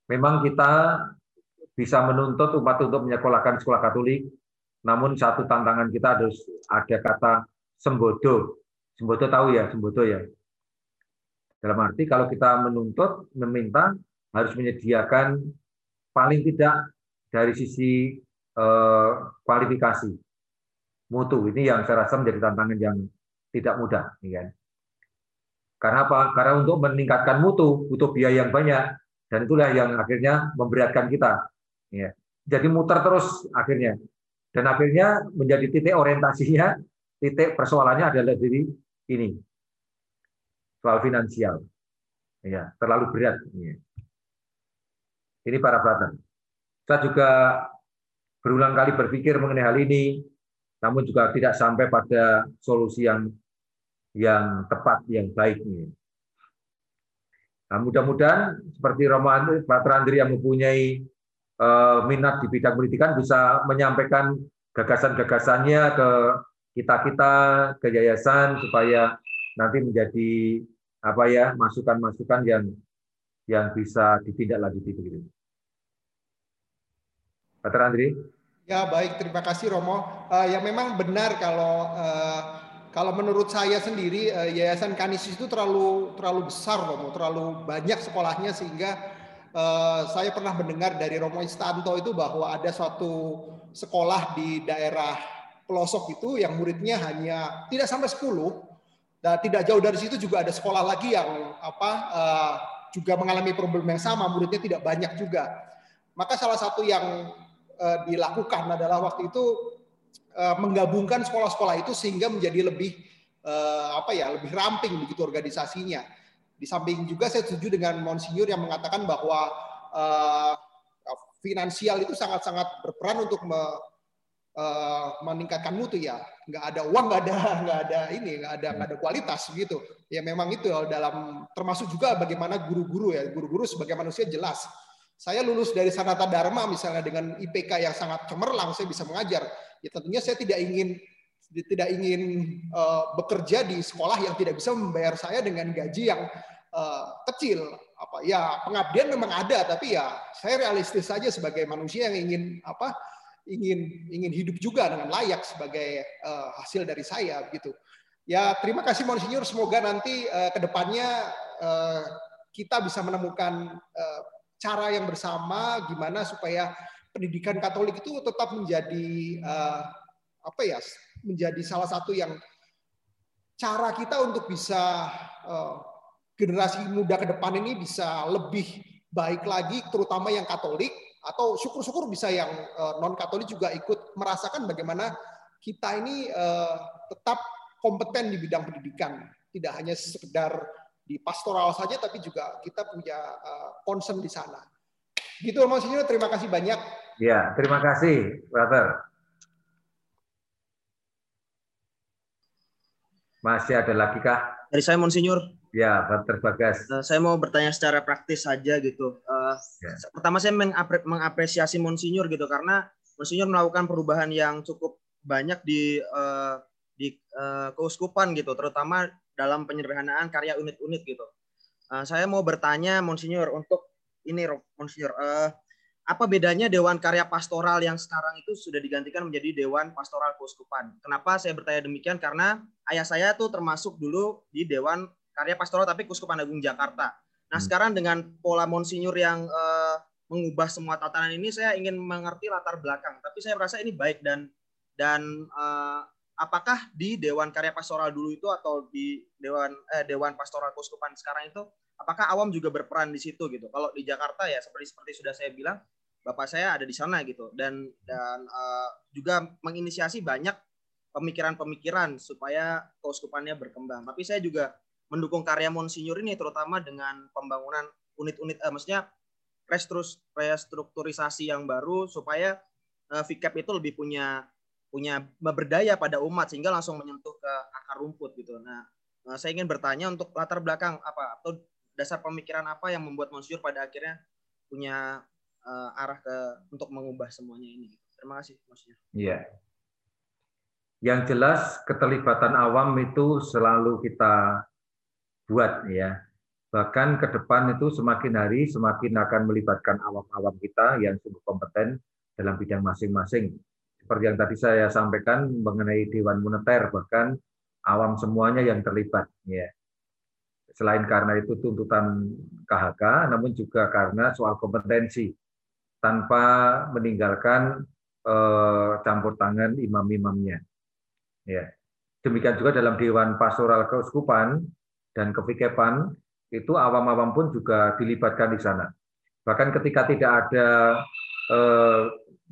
Memang kita bisa menuntut umat untuk menyekolahkan sekolah Katolik, namun satu tantangan kita harus ada kata sembodo. Sembodo tahu ya, sembodo ya. Dalam arti kalau kita menuntut, meminta harus menyediakan paling tidak dari sisi eh, kualifikasi mutu. Ini yang saya rasa menjadi tantangan yang tidak mudah. Ya. Karena apa? Karena untuk meningkatkan mutu butuh biaya yang banyak dan itulah yang akhirnya memberatkan kita. Ya. Jadi muter terus akhirnya. Dan akhirnya menjadi titik orientasinya, titik persoalannya adalah diri ini. Soal finansial. Ya, terlalu berat. Ya. Ini para brother. Saya juga berulang kali berpikir mengenai hal ini, namun juga tidak sampai pada solusi yang yang tepat, yang baik. Nah, mudah-mudahan seperti Romo Pak Andri yang mempunyai uh, minat di bidang pendidikan bisa menyampaikan gagasan-gagasannya ke kita-kita, ke yayasan supaya nanti menjadi apa ya masukan-masukan yang yang bisa ditindaklanjuti begitu. Pak Andri? Ya baik, terima kasih Romo. Uh, ya memang benar kalau uh, kalau menurut saya sendiri uh, Yayasan Kanisius itu terlalu terlalu besar Romo, terlalu banyak sekolahnya sehingga uh, saya pernah mendengar dari Romo Istanto itu bahwa ada suatu sekolah di daerah pelosok itu yang muridnya hanya tidak sampai 10 dan tidak jauh dari situ juga ada sekolah lagi yang apa uh, juga mengalami problem yang sama, muridnya tidak banyak juga. Maka salah satu yang uh, dilakukan adalah waktu itu uh, menggabungkan sekolah-sekolah itu sehingga menjadi lebih uh, apa ya lebih ramping begitu organisasinya. Di samping juga saya setuju dengan Monsinyur yang mengatakan bahwa uh, finansial itu sangat-sangat berperan untuk uh, meningkatkan mutu ya. Nggak ada uang, nggak ada [laughs] nggak ada ini, nggak ada nggak ada kualitas gitu. Ya memang itu dalam termasuk juga bagaimana guru-guru ya, guru-guru sebagai manusia jelas saya lulus dari Sanata Dharma misalnya dengan IPK yang sangat cemerlang, saya bisa mengajar. Ya tentunya saya tidak ingin tidak ingin uh, bekerja di sekolah yang tidak bisa membayar saya dengan gaji yang uh, kecil. Apa ya pengabdian memang ada, tapi ya saya realistis saja sebagai manusia yang ingin apa ingin ingin hidup juga dengan layak sebagai uh, hasil dari saya gitu. Ya terima kasih Monsinyur, semoga nanti uh, ke depannya uh, kita bisa menemukan uh, cara yang bersama gimana supaya pendidikan Katolik itu tetap menjadi uh, apa ya menjadi salah satu yang cara kita untuk bisa uh, generasi muda ke depan ini bisa lebih baik lagi terutama yang Katolik atau syukur-syukur bisa yang uh, eh, non Katolik juga ikut merasakan bagaimana kita ini uh, tetap kompeten di bidang pendidikan tidak hanya sekedar di pastoral saja, tapi juga kita punya uh, concern di sana. Gitu, Monsinyur. Terima kasih banyak. Ya, terima kasih, Brother. Masih ada lagi kah? Dari saya, Monsinyur. Ya, Brother Bagas. Uh, saya mau bertanya secara praktis saja gitu. Uh, ya. Pertama saya mengapresiasi Monsinyur gitu karena Monsinyur melakukan perubahan yang cukup banyak di uh, di uh, keuskupan gitu, terutama dalam penyederhanaan karya unit-unit gitu. Uh, saya mau bertanya, Monsinyur, untuk ini, Monsinyur, uh, apa bedanya Dewan Karya Pastoral yang sekarang itu sudah digantikan menjadi Dewan Pastoral Keuskupan? Kenapa saya bertanya demikian? Karena ayah saya tuh termasuk dulu di Dewan Karya Pastoral tapi Keuskupan Agung Jakarta. Nah hmm. sekarang dengan pola Monsinyur yang uh, mengubah semua tatanan ini, saya ingin mengerti latar belakang. Tapi saya merasa ini baik dan dan uh, apakah di Dewan Karya Pastoral dulu itu atau di Dewan eh, Dewan Pastoral Kuskupan sekarang itu apakah awam juga berperan di situ gitu. Kalau di Jakarta ya seperti seperti sudah saya bilang bapak saya ada di sana gitu dan dan uh, juga menginisiasi banyak pemikiran-pemikiran supaya keuskupannya berkembang. Tapi saya juga mendukung karya Monsinyur ini terutama dengan pembangunan unit-unit eh, maksudnya restrukturisasi yang baru supaya uh, VCAP itu lebih punya punya berdaya pada umat sehingga langsung menyentuh ke akar rumput gitu. Nah, eh, saya ingin bertanya untuk latar belakang apa atau dasar pemikiran apa yang membuat Monsinyur pada akhirnya punya uh, arah ke untuk mengubah semuanya ini. Terima kasih, Monsinyur. Iya. Yang jelas keterlibatan awam itu selalu kita buat ya. Bahkan ke depan itu semakin hari semakin akan melibatkan awam-awam kita yang sungguh kompeten dalam bidang masing-masing seperti yang tadi saya sampaikan mengenai Dewan Moneter, bahkan awam semuanya yang terlibat. Ya. Selain karena itu tuntutan KHK, namun juga karena soal kompetensi, tanpa meninggalkan eh, campur tangan imam-imamnya. Ya. Demikian juga dalam Dewan Pastoral Keuskupan dan kevikepan itu awam-awam pun juga dilibatkan di sana. Bahkan ketika tidak ada eh,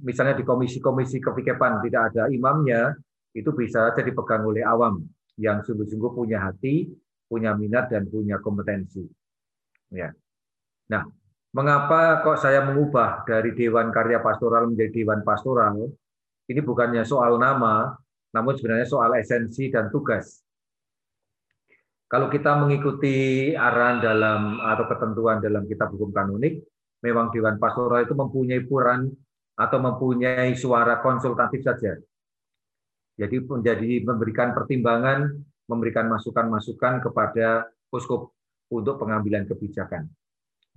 misalnya di komisi-komisi kevikepan tidak ada imamnya, itu bisa saja dipegang oleh awam yang sungguh-sungguh punya hati, punya minat dan punya kompetensi. Ya. Nah, mengapa kok saya mengubah dari Dewan Karya Pastoral menjadi Dewan Pastoral? Ini bukannya soal nama, namun sebenarnya soal esensi dan tugas. Kalau kita mengikuti arahan dalam atau ketentuan dalam kitab hukum kanonik, memang Dewan Pastoral itu mempunyai peran atau mempunyai suara konsultatif saja. Jadi menjadi memberikan pertimbangan, memberikan masukan-masukan kepada uskup untuk pengambilan kebijakan.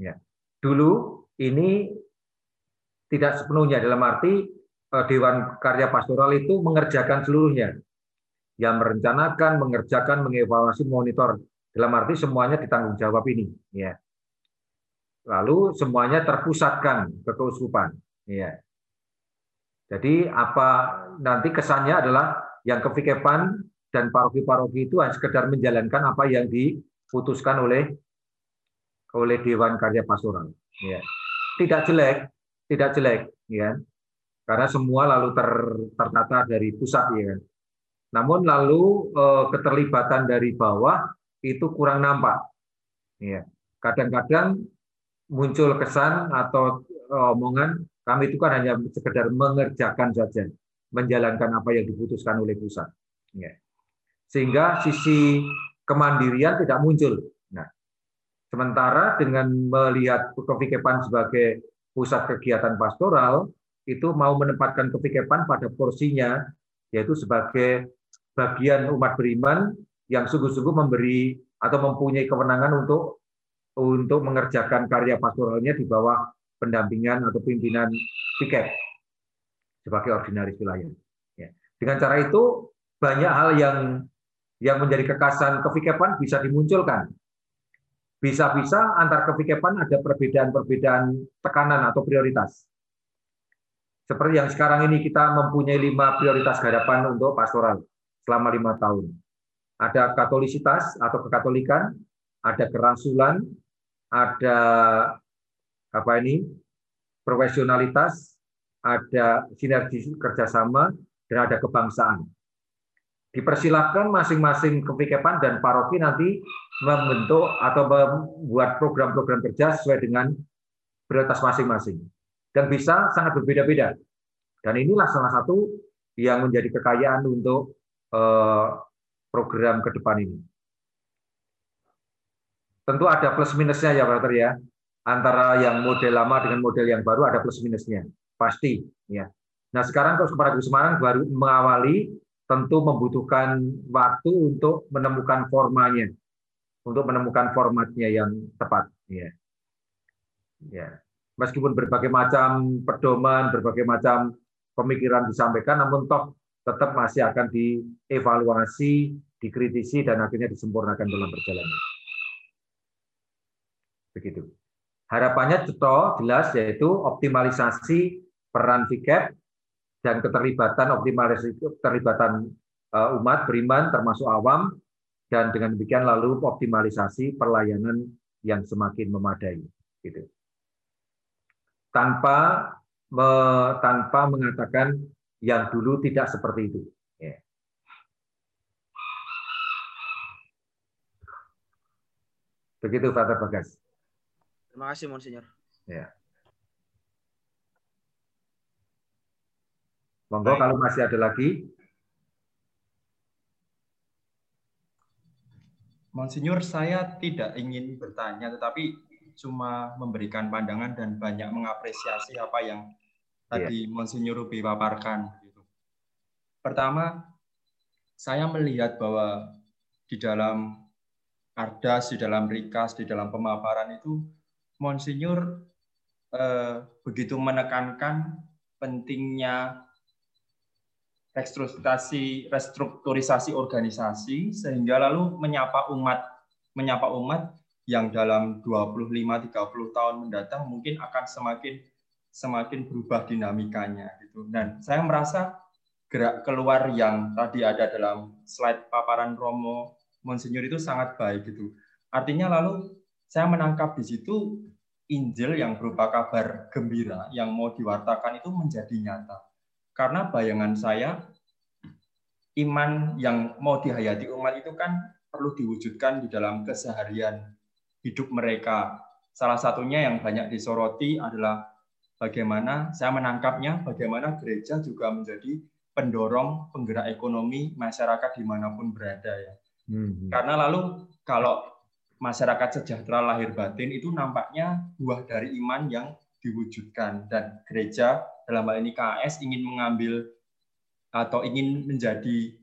Ya. Dulu ini tidak sepenuhnya dalam arti eh, Dewan Karya Pastoral itu mengerjakan seluruhnya yang merencanakan, mengerjakan, mengevaluasi, monitor. Dalam arti semuanya ditanggung jawab ini. Ya. Lalu semuanya terpusatkan ke keuskupan. Ya. Jadi apa nanti kesannya adalah yang kevikepan dan paroki-paroki itu hanya sekedar menjalankan apa yang diputuskan oleh oleh Dewan Karya Pastoral. Ya. Tidak jelek, tidak jelek, ya. Karena semua lalu ter, tertata dari pusat, ya kan. Namun lalu eh, keterlibatan dari bawah itu kurang nampak. Ya. Kadang-kadang muncul kesan atau eh, omongan kami itu kan hanya sekedar mengerjakan saja, menjalankan apa yang diputuskan oleh pusat. Ya. Sehingga sisi kemandirian tidak muncul. Nah, sementara dengan melihat kevikepan sebagai pusat kegiatan pastoral, itu mau menempatkan kevikepan pada porsinya, yaitu sebagai bagian umat beriman yang sungguh-sungguh memberi atau mempunyai kewenangan untuk untuk mengerjakan karya pastoralnya di bawah pendampingan atau pimpinan piket sebagai ordinaris wilayah. Ya. Dengan cara itu banyak hal yang yang menjadi kekasan kevikepan bisa dimunculkan. Bisa-bisa antar kevikepan ada perbedaan-perbedaan tekanan atau prioritas. Seperti yang sekarang ini kita mempunyai lima prioritas hadapan untuk pastoral selama lima tahun. Ada katolisitas atau kekatolikan, ada kerasulan, ada apa ini profesionalitas, ada sinergi kerjasama, dan ada kebangsaan. Dipersilakan masing-masing kepikepan dan paroki nanti membentuk atau membuat program-program kerja sesuai dengan prioritas masing-masing. Dan bisa sangat berbeda-beda. Dan inilah salah satu yang menjadi kekayaan untuk program ke depan ini. Tentu ada plus minusnya ya Pak ya. Antara yang model lama dengan model yang baru ada plus minusnya. Pasti ya. Nah, sekarang kalau kepada Semarang baru mengawali tentu membutuhkan waktu untuk menemukan formanya. Untuk menemukan formatnya yang tepat ya. Ya. Meskipun berbagai macam pedoman, berbagai macam pemikiran disampaikan namun toh tetap masih akan dievaluasi, dikritisi, dan akhirnya disempurnakan dalam perjalanan. Begitu. Harapannya ceto jelas yaitu optimalisasi peran VCAP dan keterlibatan optimalisasi keterlibatan eh, umat beriman termasuk awam dan dengan demikian lalu optimalisasi pelayanan yang semakin memadai gitu. Tanpa me, tanpa mengatakan yang dulu tidak seperti itu. Ya. Begitu, Father Bagas. Terima kasih, Monsignor. Ya. Monggo kalau masih ada lagi. Monsinyur, saya tidak ingin bertanya, tetapi cuma memberikan pandangan dan banyak mengapresiasi apa yang tadi yeah. Monsinyur Rubi paparkan. Gitu. Pertama, saya melihat bahwa di dalam Ardas, di dalam Rikas, di dalam pemaparan itu, Monsinyur eh, begitu menekankan pentingnya restrukturisasi, restrukturisasi organisasi sehingga lalu menyapa umat menyapa umat yang dalam 25 30 tahun mendatang mungkin akan semakin semakin berubah dinamikanya gitu. Dan saya merasa gerak keluar yang tadi ada dalam slide paparan Romo Monsinyur itu sangat baik gitu. Artinya lalu saya menangkap di situ Injil yang berupa kabar gembira yang mau diwartakan itu menjadi nyata. Karena bayangan saya iman yang mau dihayati umat itu kan perlu diwujudkan di dalam keseharian hidup mereka. Salah satunya yang banyak disoroti adalah bagaimana saya menangkapnya, bagaimana gereja juga menjadi pendorong penggerak ekonomi masyarakat di mana pun berada ya. Hmm. Karena lalu kalau masyarakat sejahtera lahir batin itu nampaknya buah dari iman yang diwujudkan dan gereja dalam hal ini KAS ingin mengambil atau ingin menjadi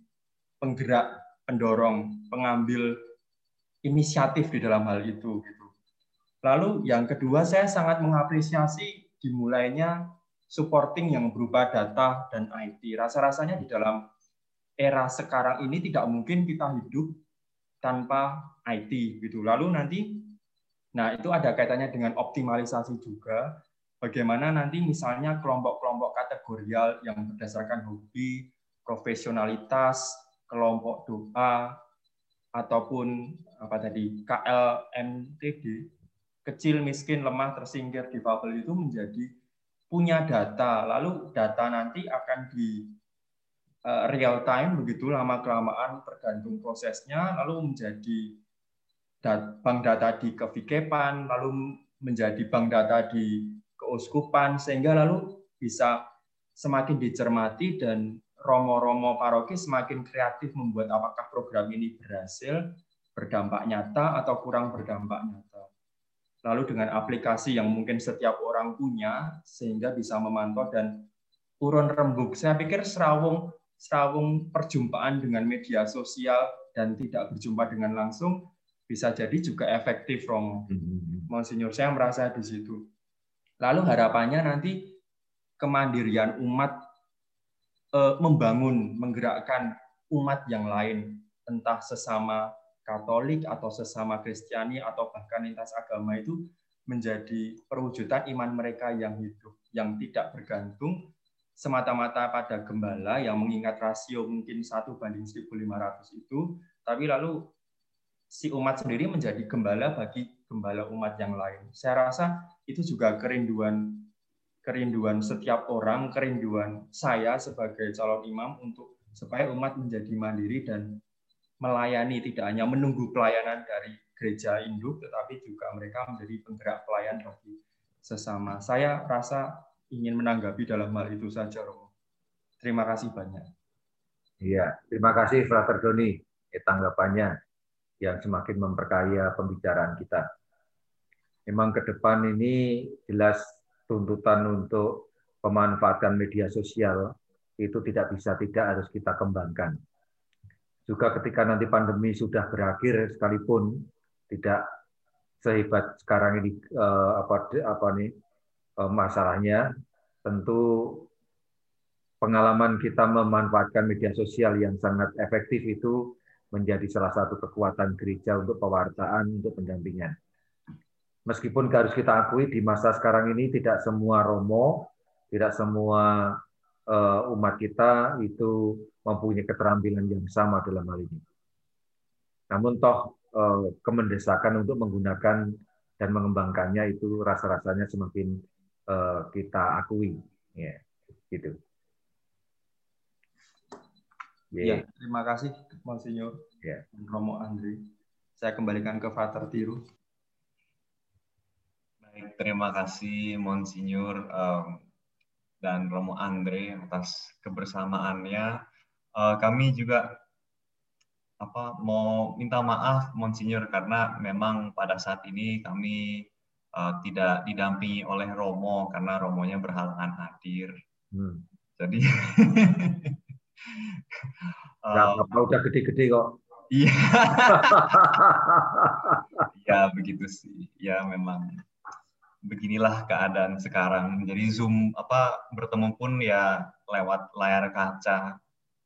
penggerak, pendorong, pengambil inisiatif di dalam hal itu gitu. Lalu yang kedua saya sangat mengapresiasi dimulainya supporting yang berupa data dan IT. Rasa-rasanya di dalam era sekarang ini tidak mungkin kita hidup tanpa IT gitu. Lalu nanti nah itu ada kaitannya dengan optimalisasi juga bagaimana nanti misalnya kelompok-kelompok kategorial yang berdasarkan hobi, profesionalitas, kelompok doa ataupun apa tadi KLMTD kecil, miskin, lemah, tersingkir, difabel itu menjadi punya data. Lalu data nanti akan di Eh, real time begitu lama kelamaan tergantung prosesnya lalu menjadi bank data di kevikepan lalu menjadi bank data di keuskupan sehingga lalu bisa semakin dicermati dan romo-romo paroki semakin kreatif membuat apakah program ini berhasil berdampak nyata atau kurang berdampak nyata. Lalu dengan aplikasi yang mungkin setiap orang punya sehingga bisa memantau dan urun rembuk. Saya pikir Serawung Serawung perjumpaan dengan media sosial dan tidak berjumpa dengan langsung bisa jadi juga efektif Romo. Mm-hmm. Monsinyur saya merasa di situ. Lalu harapannya nanti kemandirian umat eh, membangun, menggerakkan umat yang lain, entah sesama Katolik atau sesama Kristiani atau bahkan lintas agama itu menjadi perwujudan iman mereka yang hidup, yang tidak bergantung semata-mata pada gembala yang mengingat rasio mungkin satu banding 1.500 itu, tapi lalu si umat sendiri menjadi gembala bagi gembala umat yang lain. Saya rasa itu juga kerinduan kerinduan setiap orang, kerinduan saya sebagai calon imam untuk supaya umat menjadi mandiri dan melayani tidak hanya menunggu pelayanan dari gereja induk, tetapi juga mereka menjadi penggerak pelayan bagi sesama. Saya rasa ingin menanggapi dalam hal itu saja, Romo. Terima kasih banyak. Iya, terima kasih Frater Doni eh, tanggapannya yang semakin memperkaya pembicaraan kita. Memang ke depan ini jelas tuntutan untuk pemanfaatan media sosial itu tidak bisa tidak harus kita kembangkan. Juga ketika nanti pandemi sudah berakhir sekalipun tidak sehebat sekarang ini eh, apa apa nih Eh, masalahnya tentu pengalaman kita memanfaatkan media sosial yang sangat efektif itu menjadi salah satu kekuatan gereja untuk pewartaan, untuk pendampingan. Meskipun harus kita akui di masa sekarang ini tidak semua romo, tidak semua eh, umat kita itu mempunyai keterampilan yang sama dalam hal ini. Namun toh eh, kemendesakan untuk menggunakan dan mengembangkannya itu rasa-rasanya semakin uh, kita akui ya gitu yeah. ya terima kasih Monsinyur yeah. Romo Andri saya kembalikan ke Frater Tiru baik terima kasih Monsinyur um, dan Romo Andre atas kebersamaannya uh, kami juga apa mau minta maaf Monsinyur karena memang pada saat ini kami uh, tidak didampingi oleh Romo karena Romonya berhalangan hadir. Hmm. Jadi [laughs] uh, apa udah gede-gede kok. Iya. [laughs] ya begitu sih. Ya memang beginilah keadaan sekarang. Jadi Zoom apa bertemu pun ya lewat layar kaca.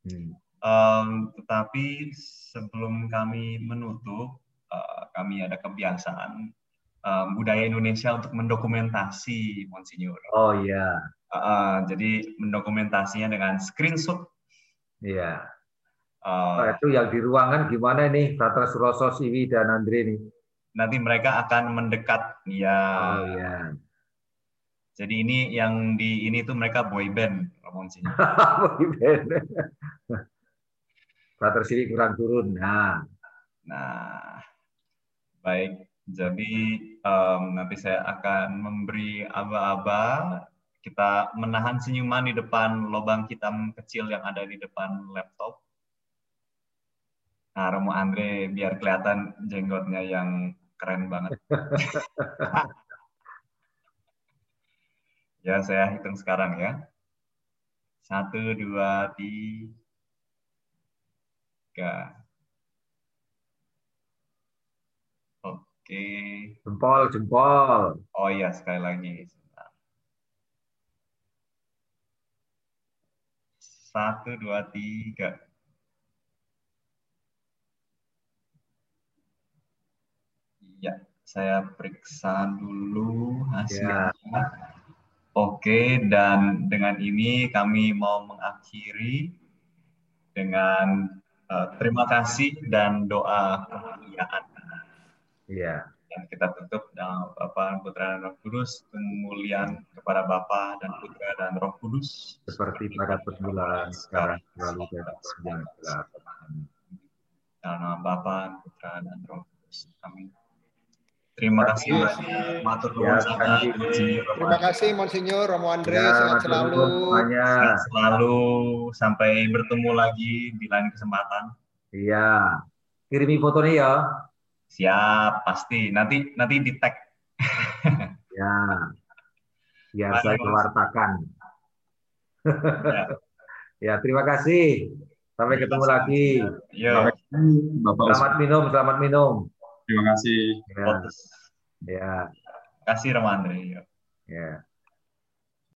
Hmm. Um, tetapi sebelum kami menutup, uh, kami ada kebiasaan um, budaya Indonesia untuk mendokumentasi Monsinyur. Oh iya. Uh, jadi mendokumentasinya dengan screenshot. Iya. Uh, itu yang di ruangan gimana nih, Frater Suroso, Siwi, dan Andre nih? Nanti mereka akan mendekat, ya. Oh ya. Jadi ini yang di ini tuh mereka boy band, sih. [laughs] boy band. [laughs] Frater Siwi kurang turun. Nah. Nah, baik. Jadi um, nanti saya akan memberi aba-aba kita menahan senyuman di depan lubang hitam kecil yang ada di depan laptop. Nah, Romo Andre biar kelihatan jenggotnya yang keren banget. [laughs] [laughs] ya, saya hitung sekarang ya. Satu, dua, tiga. Oke. Jempol, jempol. Oh iya, sekali lagi. Satu, dua, tiga. Ya, saya periksa dulu hasilnya. Ya. Oke, dan dengan ini kami mau mengakhiri dengan uh, terima kasih dan doa kemuliaan. Iya. Dan kita tutup dengan Bapa, Putra, dan Roh Kudus, kemuliaan kepada Bapa dan Putra dan Roh Kudus. Seperti pada permulaan, sekarang, selalu, dan sejahtera. Dalam nama Bapa, Putra, dan Roh Kudus. Amin. Terima kasih. Matur ya, Terima kasih Monsinyur Romo Andre. Ya, sehat selalu. Sehat selalu. Sampai bertemu lagi di lain kesempatan. Iya. Kirimi fotonya ya. Siap, pasti. Nanti nanti di tag. [laughs] ya. Ya, saya kewartakan. ya. ya, terima kasih. Sampai ketemu lagi. Yo. Selamat minum, selamat minum. Terima kasih. Ya. ya. Terima kasih Romandri. Ya.